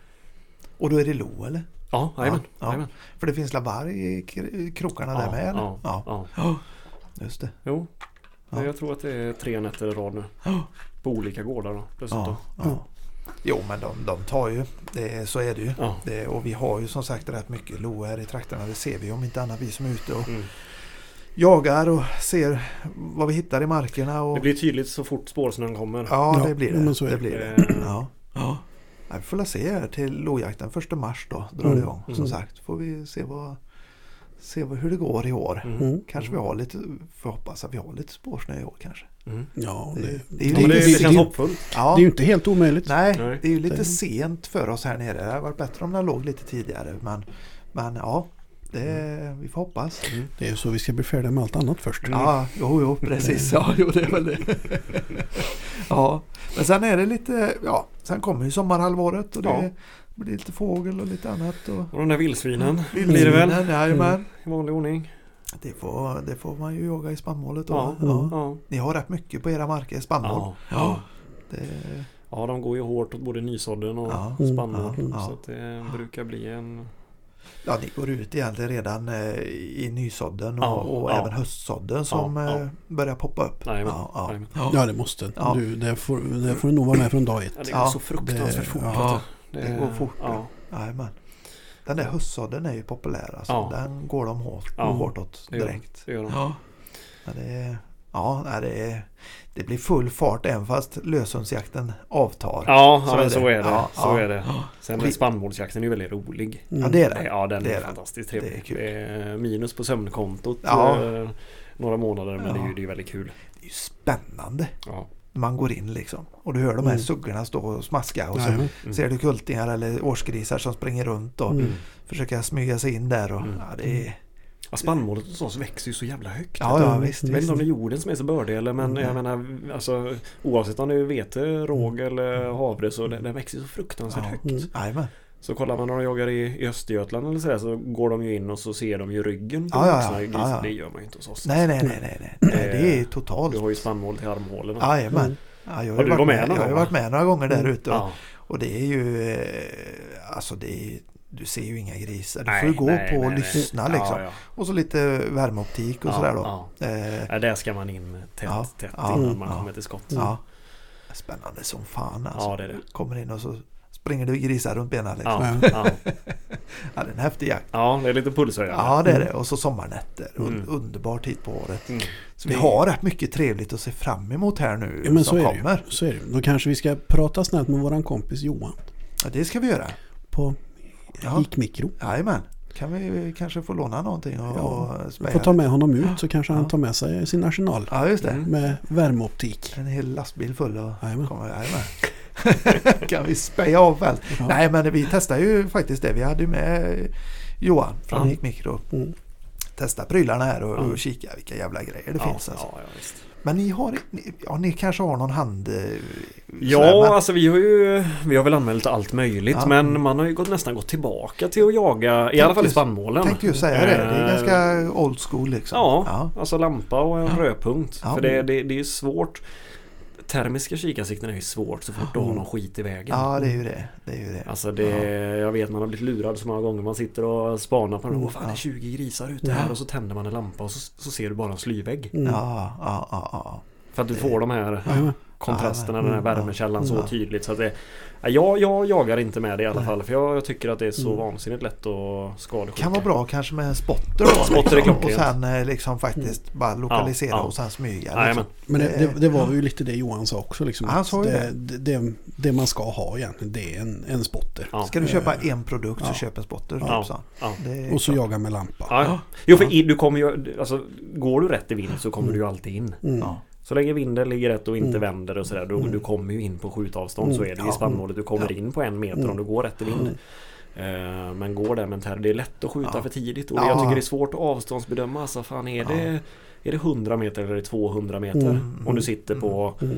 Och då är det lo eller? Ja, jajamän. Ja, ja. För det finns lavarg i kr- krokarna där med eller? ja, ja. ja. Just det. Jo, Ja. jag tror att det är tre nätter i rad nu. Ja. På olika gårdar då, dessutom. Ja, ja. Jo men de, de tar ju, det, så är det ju. Ja. Det, och vi har ju som sagt rätt mycket lo här i trakterna. Det ser vi om inte annat vi som är ute och Mm. Jagar och ser vad vi hittar i markerna. Och, Det blir tydligt så fort spårsnön kommer. ja, Ja, det blir det. men så är det, det. blir det. Eh, Ja. Ja. Ja, vi får se här till lojakten. Första mars då drar Mm. det igång. Som Mm. sagt får vi se, vad, se vad, hur det går i år. Mm. Mm. Kanske vi har lite, får hoppas att vi har lite spårsnö i år kanske. Mm. Ja, Det- det, det är ju Ja, lite det känns hoppfullt. Ja, det är ju inte helt omöjligt. nej, Nej. det är ju lite Det- sent för oss här nere. Det hade varit bättre om den låg lite tidigare. Men, men ja, det, vi får hoppas. Mm. Det är så vi ska bli färdiga med allt annat först. Mm. Ja, jo, jo, precis. Ja, jo, det är väl det. ja, men sen är det lite, ja, sen kommer ju sommarhalvåret och det Ja. blir lite fågel och lite annat. Och Och de där vildsvinen Mm. blir det väl? Jajamän. I vanlig ordning. Det, får, det får man ju jaga i spannmålet då. Ja. Ja. Ja. Ni har rätt mycket på era marker, spannmål. Ja. Ja. Det, ja, de går ju hårt åt både nysådden och Ja. spannmål. Ja. Ja. Så att det brukar bli en... ja, ni går ut egentligen redan eh, i nysådden och, Ja, och ja. även höstsådden som Ja, ja. eh, börjar poppa upp. Jajamän, Ja, ja. Ja, det måste. Ja. Du, det, får, det får du nog vara med från dag ett. Ja, det går Ja, så fruktansvärt det- fort. ja. du. Det går fort. Ja, Jajamän. Den där höstsådden är ju populär alltså. Ja. Den går de hårt, Ja, hårt åt det gör de. direkt. det gör de. Ja. Ja, det, är- ja det, är- det blir full fart även fast löshundsjakten avtar. Ja, Så så, är det. så är det. Ja, så ja. är det. Sen Vi- är spannmålsjakten är ju väldigt rolig. Mm. Ja, det är det. Ja, den Det är, är den. fantastiskt Det är trevlig. kul. Det är minus på sömnkontot Ja. eh, några månader men det är Ja. ju det är väldigt kul. Det är ju spännande. Ja. Man går in liksom och du hör de här Mm. suggorna stå och smaska och så. Mm. ser du kultingar eller årsgrisar som springer runt och Mm. försöker smyga sig in där. Och, Mm. ja, det är, Ja, spannmålet hos oss växer ju så jävla högt. ja, ja Mm. visst. Jag vet inte om det är jorden som är så bördig eller men Mm. jag menar alltså oavsett om det är vete, råg eller havre så den, den växer så fruktansvärt Ja. högt. Mm. Så kollar man när de jagar i, i Östergötland eller sådär så går de ju in och så ser de ju ryggen på Ja, ja, ja. Ja. Det gör man ju inte hos oss. Nej, nej, nej, nej, nej. nej. Det är totalt. Du har ju spannmål till armhålorna. Jajamän. Mm. Ja, jag Har har, du varit med med, jag har varit med några gånger där Mm. ute. Och, och det är ju eh, Alltså det är, du ser ju inga grisar. Du Nej, får ju gå nej, på och nej, lyssna Ja, liksom. ja. Och så lite värmeoptik och Ja, sådär då. Ja. Eh, Ja, där ska man in tätt, Ja, tätt ja, innan man ja. kommer till skott. ja. Spännande som fan alltså. Ja, det är det. Kommer in och så springer du grisar runt benen liksom. Ja, Ja. ja. Ja, det är en häftig jakt. ja, det är lite pulshöjande. Ja, det är det. Och så sommarnätter. Mm. Underbar tid på året. Mm. Så vi Det- har rätt mycket trevligt att se fram emot här nu Ja, men så som är, det kommer. så är det. Då kanske vi ska prata snällt med våran kompis Johan Ja, det ska vi göra. på Ja. Hikmikro. Jajamän. Kan vi kanske få låna någonting och, Ja, och speja? får ta med honom ut så kanske han Ja. tar med sig sin arsenal Ja, just det. Mm. med värmeoptik. En hel lastbil full och Jajamän. kommer. Jajamän. kan vi speja av väl? Ja. Nej, men vi testar ju faktiskt det. Vi hade ju med Johan från Ja. Hik Mikro. Mm. Testa prylarna här och, och kika vilka jävla grejer det ja, finns. Alltså. Men ni har, ja, ni kanske har någon hand... eh, sådär, Ja, men- alltså vi har ju Vi har väl anmält allt möjligt Ja. men man har ju gått, nästan gått tillbaka till att jaga I alla fall i spannmålen. tänkte ju säga det. Det är Eh, ganska old school liksom. Ja, ja. alltså lampa och en Ja. rödpunkt. Ja. För det, det, det är svårt. Termiska kikarsikten är ju svårt så fort du har någon skit i vägen. Ja, det är ju det. det, är ju det. Alltså det, jag vet man har blivit lurad så många gånger. Man sitter och spanar på den. Åh fan det är Ja. 20 grisar ute här och så tänder man en lampa och så, så ser du bara en slyvägg. Mm. Ja, ja, ja, ja. För att du får de här. Kontrasterna, den här mm, värmekällan så ja. tydligt. Så att det, ja, jag, jag jagar inte med det i alla Nej. fall. För jag, jag tycker att det är så Mm. vansinnigt lätt att skadeskjuta. Kan vara bra kanske med en spotter då. Spotter liksom. Och sen eh, liksom faktiskt bara lokalisera Ja, ja. och sen smyga. Liksom. Men det, det, det var ju lite det Johan sa också. Liksom, Han sa ju det, det, det, det man ska ha egentligen det är en, en spotter. Ja. Ska du köpa en produkt så köp en spotter. Ja. Typ, så. Och så klart. jaga med lampa. Jo för i, du kommer ju, alltså går du rätt i vind så kommer du ju alltid in. Mm. Så länge vinden ligger rätt och inte Mm. vänder och sådär. Du, Mm. du kommer ju in på skjutavstånd så är det Ja. i spannmålet. Du kommer in på en meter Mm. om du går rätt i vind. Mm. Eh, Men går det med en det är lätt att skjuta Ja. för tidigt. Och Ja. jag tycker det är svårt att avståndsbedöma. Alltså fan är det, är det 100 meter eller är det 200 meter? Mm. Om du sitter på Mm.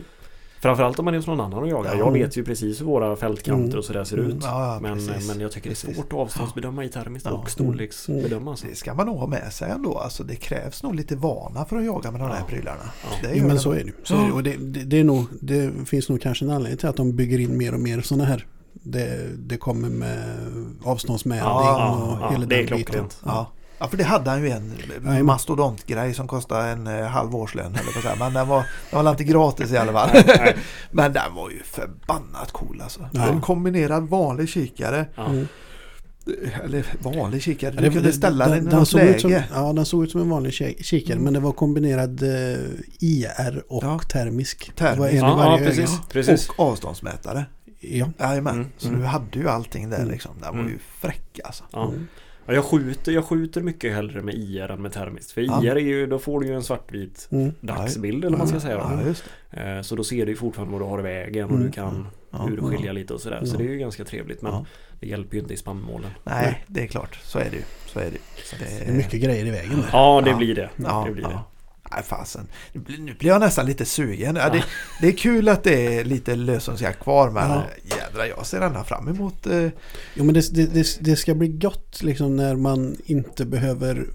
Framförallt om man är hos någon annan och jagar. Ja. Jag vet ju precis hur våra fältkanter Mm. och sådär ser Mm. ut. Ja, ja, Men, precis. men jag tycker det är svårt att avståndsbedöma i termiskt Ja. och storleksbedöma. Alltså. Det ska man nog ha med sig ändå. Alltså, det krävs nog lite vana för att jaga med de här Ja. prylarna. Ja. Det Jo, men det så är det. Så är det. Och det, det, det, är nog, det finns nog kanske en anledning till att de bygger in mer och mer sådana här. Det, det kommer med avståndsmätning Ja, och ja, hela det är den biten. Ja. Ja, för det hade han ju en Jajamän. mastodontgrej som kostade en eh, halv årslön. Eller på så här. Men den var, den var inte gratis i alla fall. Nej, nej. Men den var ju förbannat cool alltså. Ja. En kombinerad vanlig kikare. Ja. Mm. Eller vanlig kikare. Ja, Du det- kunde ställa den- den i den något såg ut som, läge. Ja, den såg ut som en vanlig ki- kikare. Mm. Men det var kombinerad eh, IR och Ja. termisk. Termisk. Det var en Ja, varje ja öga. precis. precis. Och avståndsmätare. Ja. Jajamän. Mm, Så mm. du hade ju allting där Mm. liksom. Den var Mm. ju fräck alltså. Ja. Mm. Ja, jag, skjuter, jag skjuter mycket hellre med IR än med termiskt. För Ja. IR är ju, då får du ju en svartvit Mm. dagsbild eller vad man ska säga. Ja, Då. just det. Eh, Så då ser du ju fortfarande vad du har i vägen och Mm. du kan Ja. urskilja lite och sådär. Så Ja. det är ju ganska trevligt men Ja. det hjälper ju inte i spannmålen. Nej, det är klart. Så är det ju. Så är det ju. Så Det är mycket grejer i vägen där. Ja, det Ja. blir det. Ja, det, blir det. Nej fasen. Nu blir- jag nästan lite sugen. Ja, det, det är kul att det är lite lösensjakt kvar men Ja. jädrar jag ser ända fram emot eh, Jo men det, det, det, ska bli gott liksom när man inte behöver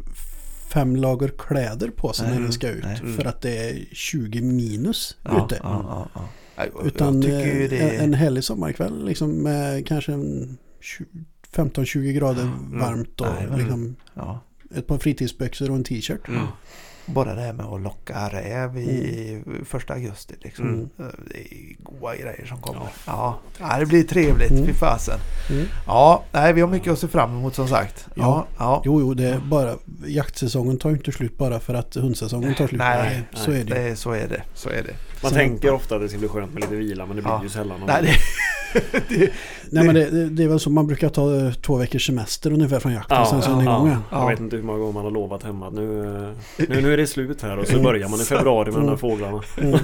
fem lager kläder på sig Nej, när den ska ut. nej. Mm. För att det är 20 minus ja, ute. Ja, Utan eh, det en, härlig sommarkväll liksom med kanske en 20 15-20 grader Mm. varmt och liksom ett par fritidsbyxor och en t-shirt. Mm. Bara det här med att locka räv i första augusti liksom. Mm. Det är goda grejer som kommer. Ja. Ja, det blir trevligt. Mm. Fy fasen. Mm. Ja, nej, vi har mycket att se fram emot som sagt. Ja, Ja. ja. Jo, jo, det är bara jaktsäsongen tar inte slut bara för att hundsäsongen tar slut. Nej, så är det. Det så är det. Så är det. Man Så- tänker ofta att det ska bli skönt med lite vila men det blir Ja. ju sällan. Nej, det, det, Nej men det, det, är väl så man brukar ta eh, två veckors semester ungefär från jakten. Ja, sen så är ja, igång ja. igen. Jag Ja. vet inte hur många gånger man har lovat hemma att nu, eh, nu, nu är det slut här och så börjar man i februari med de här fåglarna. Mm.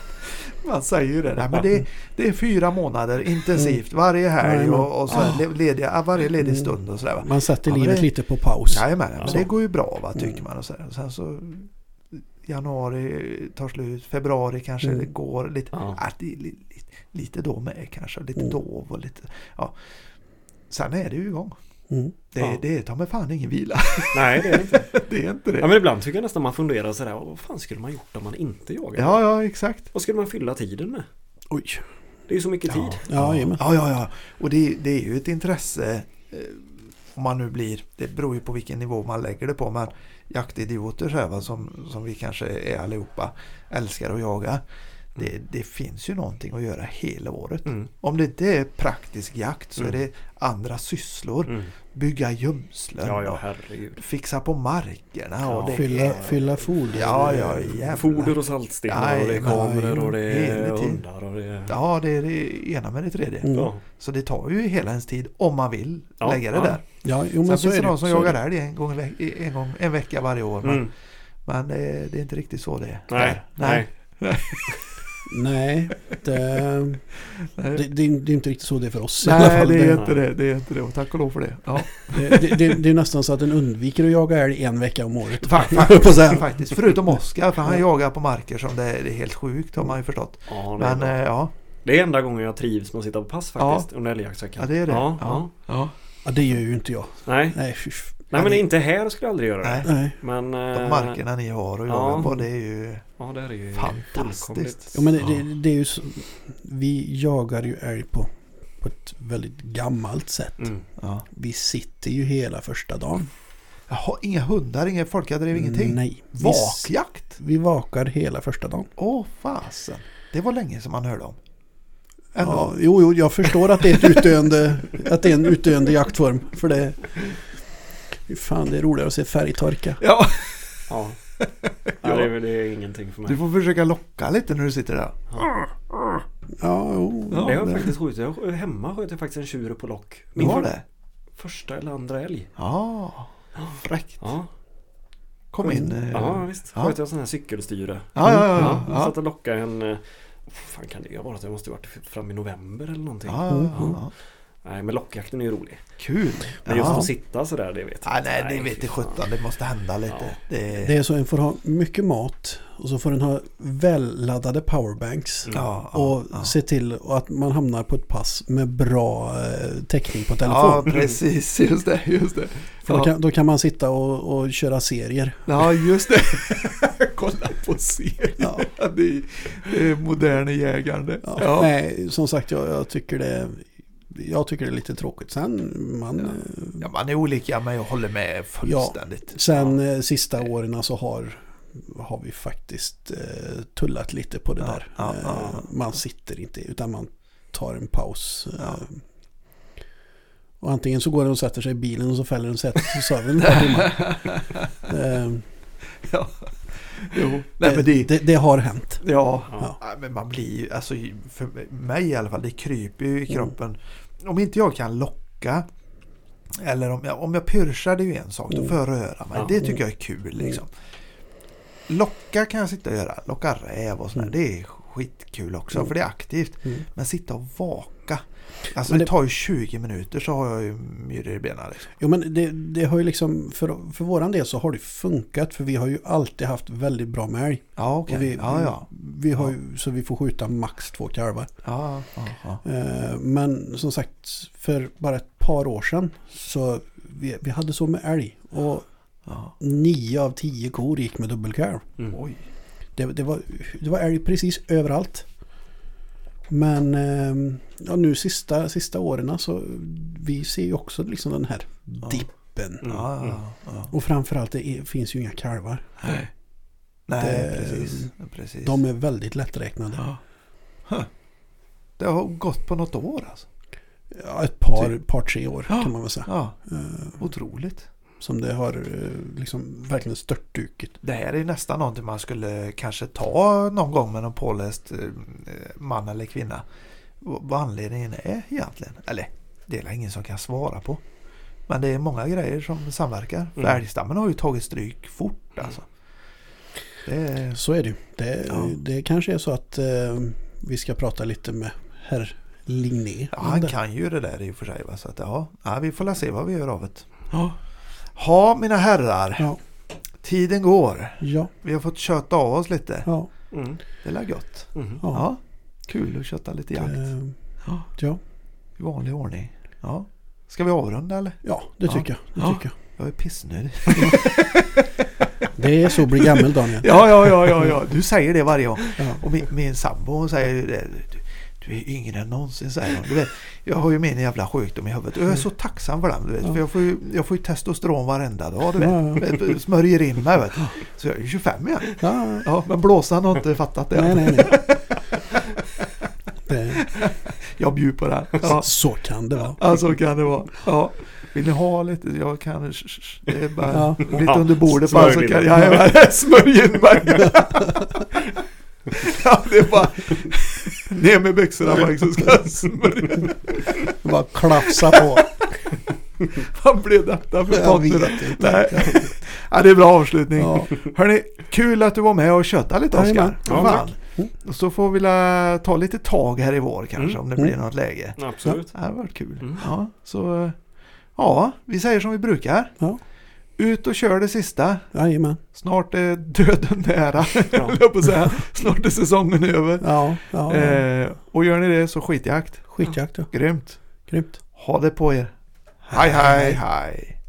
man säger ju det. Men det, det är fyra månader intensivt varje helg och, och så le- lediga, varje ledig stund och sådär. Man sätter Ja, livet det- lite på paus. Jajamän, men Ja. det går ju bra va, tycker Mm. man. Och så sen så januari tar slut, februari kanske Mm. det går lite. Ja. Ja. det är lite då med kanske, lite Mm. dov och lite. Ja. Sen är det ju igång. Mm. Det, Ja. det är ta mig fan ingen vila. Nej det är inte. det är inte det. Ja men ibland tycker jag nästan man funderar sådär, vad fan skulle man gjort om man inte jagar? Ja, ja, exakt. Vad skulle man fylla tiden med? Oj. Det är ju så mycket tid. Ja, ja, ja, ja. Och det, det är ju ett intresse eh, om man nu blir, det beror ju på vilken nivå man lägger det på, men jaktidioter så här, va, som, som vi kanske är allihopa, älskar att jaga. Det, det finns ju någonting att göra hela året. Mm. Om det inte är praktisk jakt så Mm. är det andra sysslor. Mm. Bygga gömslen Ja ja fixa på markerna. Ja. Och det Fylla, är, fylla foder. Ja, ja, jävlar. Foder och saltstenar och det är kameror och det är hundar och det är... Ja, det är det ena med det tredje. Mm. Ja. Så det tar ju hela ens tid om man vill Ja, lägga det ja. där. Ja, jo Sen men så finns det de som så jagar älg en, gång, en, gång, en vecka varje år. Men, Mm. men det, det är inte riktigt så det är. Nej, där. nej. Nej, det, det, Nej. det, det är inte riktigt så det är för oss i alla Nej, fall. det är inte det. Det är inte det. Och tack och lov för det. Ja. det, det, det, det är nästan så att den undviker att jaga älg en vecka om året. Fa- Höll på att säga. Faktiskt. Förutom Oskar, för han Ja. jagar på marker som det är, det är helt sjukt har man ju förstått. Ja, det, är Men bra. eh, ja, det är enda gången jag trivs med att sitta på pass faktiskt under älgjaktsveckan. ja, det är det. Ja, Ja. ja. Ja. Ja, det gör ju inte jag. Nej. Nej, Nej men det- inte här skulle jag aldrig göra det. Nej. Nej. Men... De eh, markerna ni har att jaga ja. på det är ju... Ja, det är ju Fantastiskt. Ja, men det, det, det är ju så, vi jagar ju älg på, på ett väldigt gammalt sätt. Mm. Ja. Vi sitter ju hela första dagen. Jaha, inga hundar, inga folkadrev, ingenting? Nej. Vi, Vakjakt? vi vakar hela första dagen. Åh fasen. Det var länge som man hörde om. Ändå. Ja, jo, jo, jag förstår att det är, ett utdöende, att det är en utdöende jaktform. För det... Fan, det är roligare att se färgtorka. Ja. ja det, är, det är ingenting för mig. Du får försöka locka lite när du sitter där. Ja, jo. Ja, det har jag faktiskt skjutit. Jag, hemma sköt jag faktiskt en tjur på lock. Min var det? första eller andra älg. Ja. Fräckt. Ja, Kom in. eh. ja visst. Ja. Sköt jag sån här cykelstyre. Ja, ja, ja. Ja, ja. Satt och lockade en... eh, fan kan det ha varit? Det måste ha varit fram i november eller någonting. Ja, ja, ja, ja. Nej, men lockjakten är ju rolig. Kul. Men just Ja. att sitta sådär, det vet jag Nej, nej, det vet sjutton. Det måste hända lite. Ja. Det, Det är så en får ha mycket mat och så får den ha välladdade powerbanks. Mm. ja, ja, Och ja. se till att man hamnar på ett pass med bra eh, täckning på Ja, telefon. precis. Just det. Just det. För då Ja. kan, då kan man sitta och, och köra serier. Ja, just det. Kolla på serien. Ja. Det är, det är. Ja. Ja. Nej, som sagt jag, jag tycker det jag tycker det är lite tråkigt. Sen, man, Ja. eh, Ja, man är olika men jag håller med fullständigt. sen eh, sista åren så har, har vi faktiskt eh, tullat lite på det Ja, där. ja, ja. Man sitter inte utan man tar en paus. Ja. Och antingen så går den och sätter sig i bilen och så fäller den sig och sover ett par timmar. Eh, Ja. Jo. Nej, men det, det, det har hänt. ja. Ja. Ja, men man blir ju, alltså för mig i alla fall, det kryper ju i Mm. Om inte jag kan locka eller om jag, om jag pyrschar det är ju en sak, då Mm. får jag röra mig. Det tycker jag är kul liksom. Locka kan jag sitta och göra, locka räv och sådär. Mm. Det är skitkul också Mm. för det är aktivt. Mm. Men sitta och vaka. Alltså Men det, det- tar ju 20 minuter så har jag ju myror i benen. Liksom. Jo men det, det har ju liksom, för, för våran del så har det funkat för vi har ju alltid haft väldigt bra med älg. Ja okej. Och vi, Ja ja. vi har ju, så vi får skjuta max två kalvar. ja, ja, ja. Eh, Men som sagt, för bara ett par år sedan så vi, vi hade så med älg. Och ja. nio av tio kor gick med dubbelkalv. Mm. Oj. Det, det, var, det var älg precis överallt. Men eh, ja, nu sista, sista åren så vi ser ju också liksom den här Ja. dippen. Mm. Ja, ja, ja. Och framförallt det är, finns ju inga kalvar. Nej, Nej Det- precis. precis. De är väldigt lätträknade. Ja. Huh. Det har gått på något år alltså. Ja, ett par, Typ. par tre år Ja. kan man väl säga. Ja, Eh, otroligt. Som det har eh, liksom verkligen störtdukit. Det här är nästan någonting man skulle kanske ta någon gång med någon påläst eh, man eller kvinna. Vad anledningen är egentligen. Eller det är ingen som kan svara på. Men det är många grejer som samverkar. För Mm. älgstammen har ju tagit stryk fort alltså. Är, Så är det ju. Det, Ja. det kanske är så att eh, vi ska prata lite med herr Ligné. ja, han kan ju det där i och för sig. Va? Så att, ja, ja, vi får se vad vi gör av det. Ja, Ja, mina herrar. ja, Tiden går. ja, Vi har fått köta av oss lite. ja. Mm. Det är gött. Mm. ja. Ja, kul att köta lite jakt. Eh, Ja. I vanlig ordning. Ja. Ska vi avrunda eller? ja, det Ja. tycker jag. Det, Ja. tycker Jag är pissnödig. jag. det är så att bli gammal Daniel. Ja, ja, ja, ja, ja. Du säger det varje gång. Ja. Och min, min sambo hon säger det. Du, är yngre än någonsin säger hon. Du vet, jag har ju min jävla sjukdom i huvudet. Och jag är så tacksam för den. Du vet, Ja. För jag får, ju, jag får ju testosteron varenda dag. Du vet. Ja, ja. Smörjer in mig. Vet. Så jag är ju 25 igen. Ja, Ja, men blåsan har inte fattat det. nej, nej, nej. Det, Jag bjuder på det. Ja. Så kan det vara. Ja, så kan det vara. Ja. Vill ni ha lite? Jag kan... Det är bara Ja. lite under bordet Smörj bara så kan det. jag... Ja, smörj in mig. Ja, det är bara... Ner med byxorna bara så ska jag smörja. Bara klafsa på. Vad blev detta för Jag vet inte. Nej. Ja, det är bra avslutning. Ja. Hörni, kul att du var med och köttade lite. Oskar. Ja. Och så får vi la ta lite tag här i vår kanske Mm. om det Mm. blir något läge. Absolut. Det har varit kul. Mm. Ja, så ja, vi säger som vi brukar. Ja. Ut och kör det sista. Jajamän. Snart är döden nära, Ja. höll jag på att säga. Snart är säsongen över. Ja, ja. Eh, och gör ni det så skitjakt. Skitjakt ja. Grymt. Grymt. Ha det på er. Hej, hej, hej.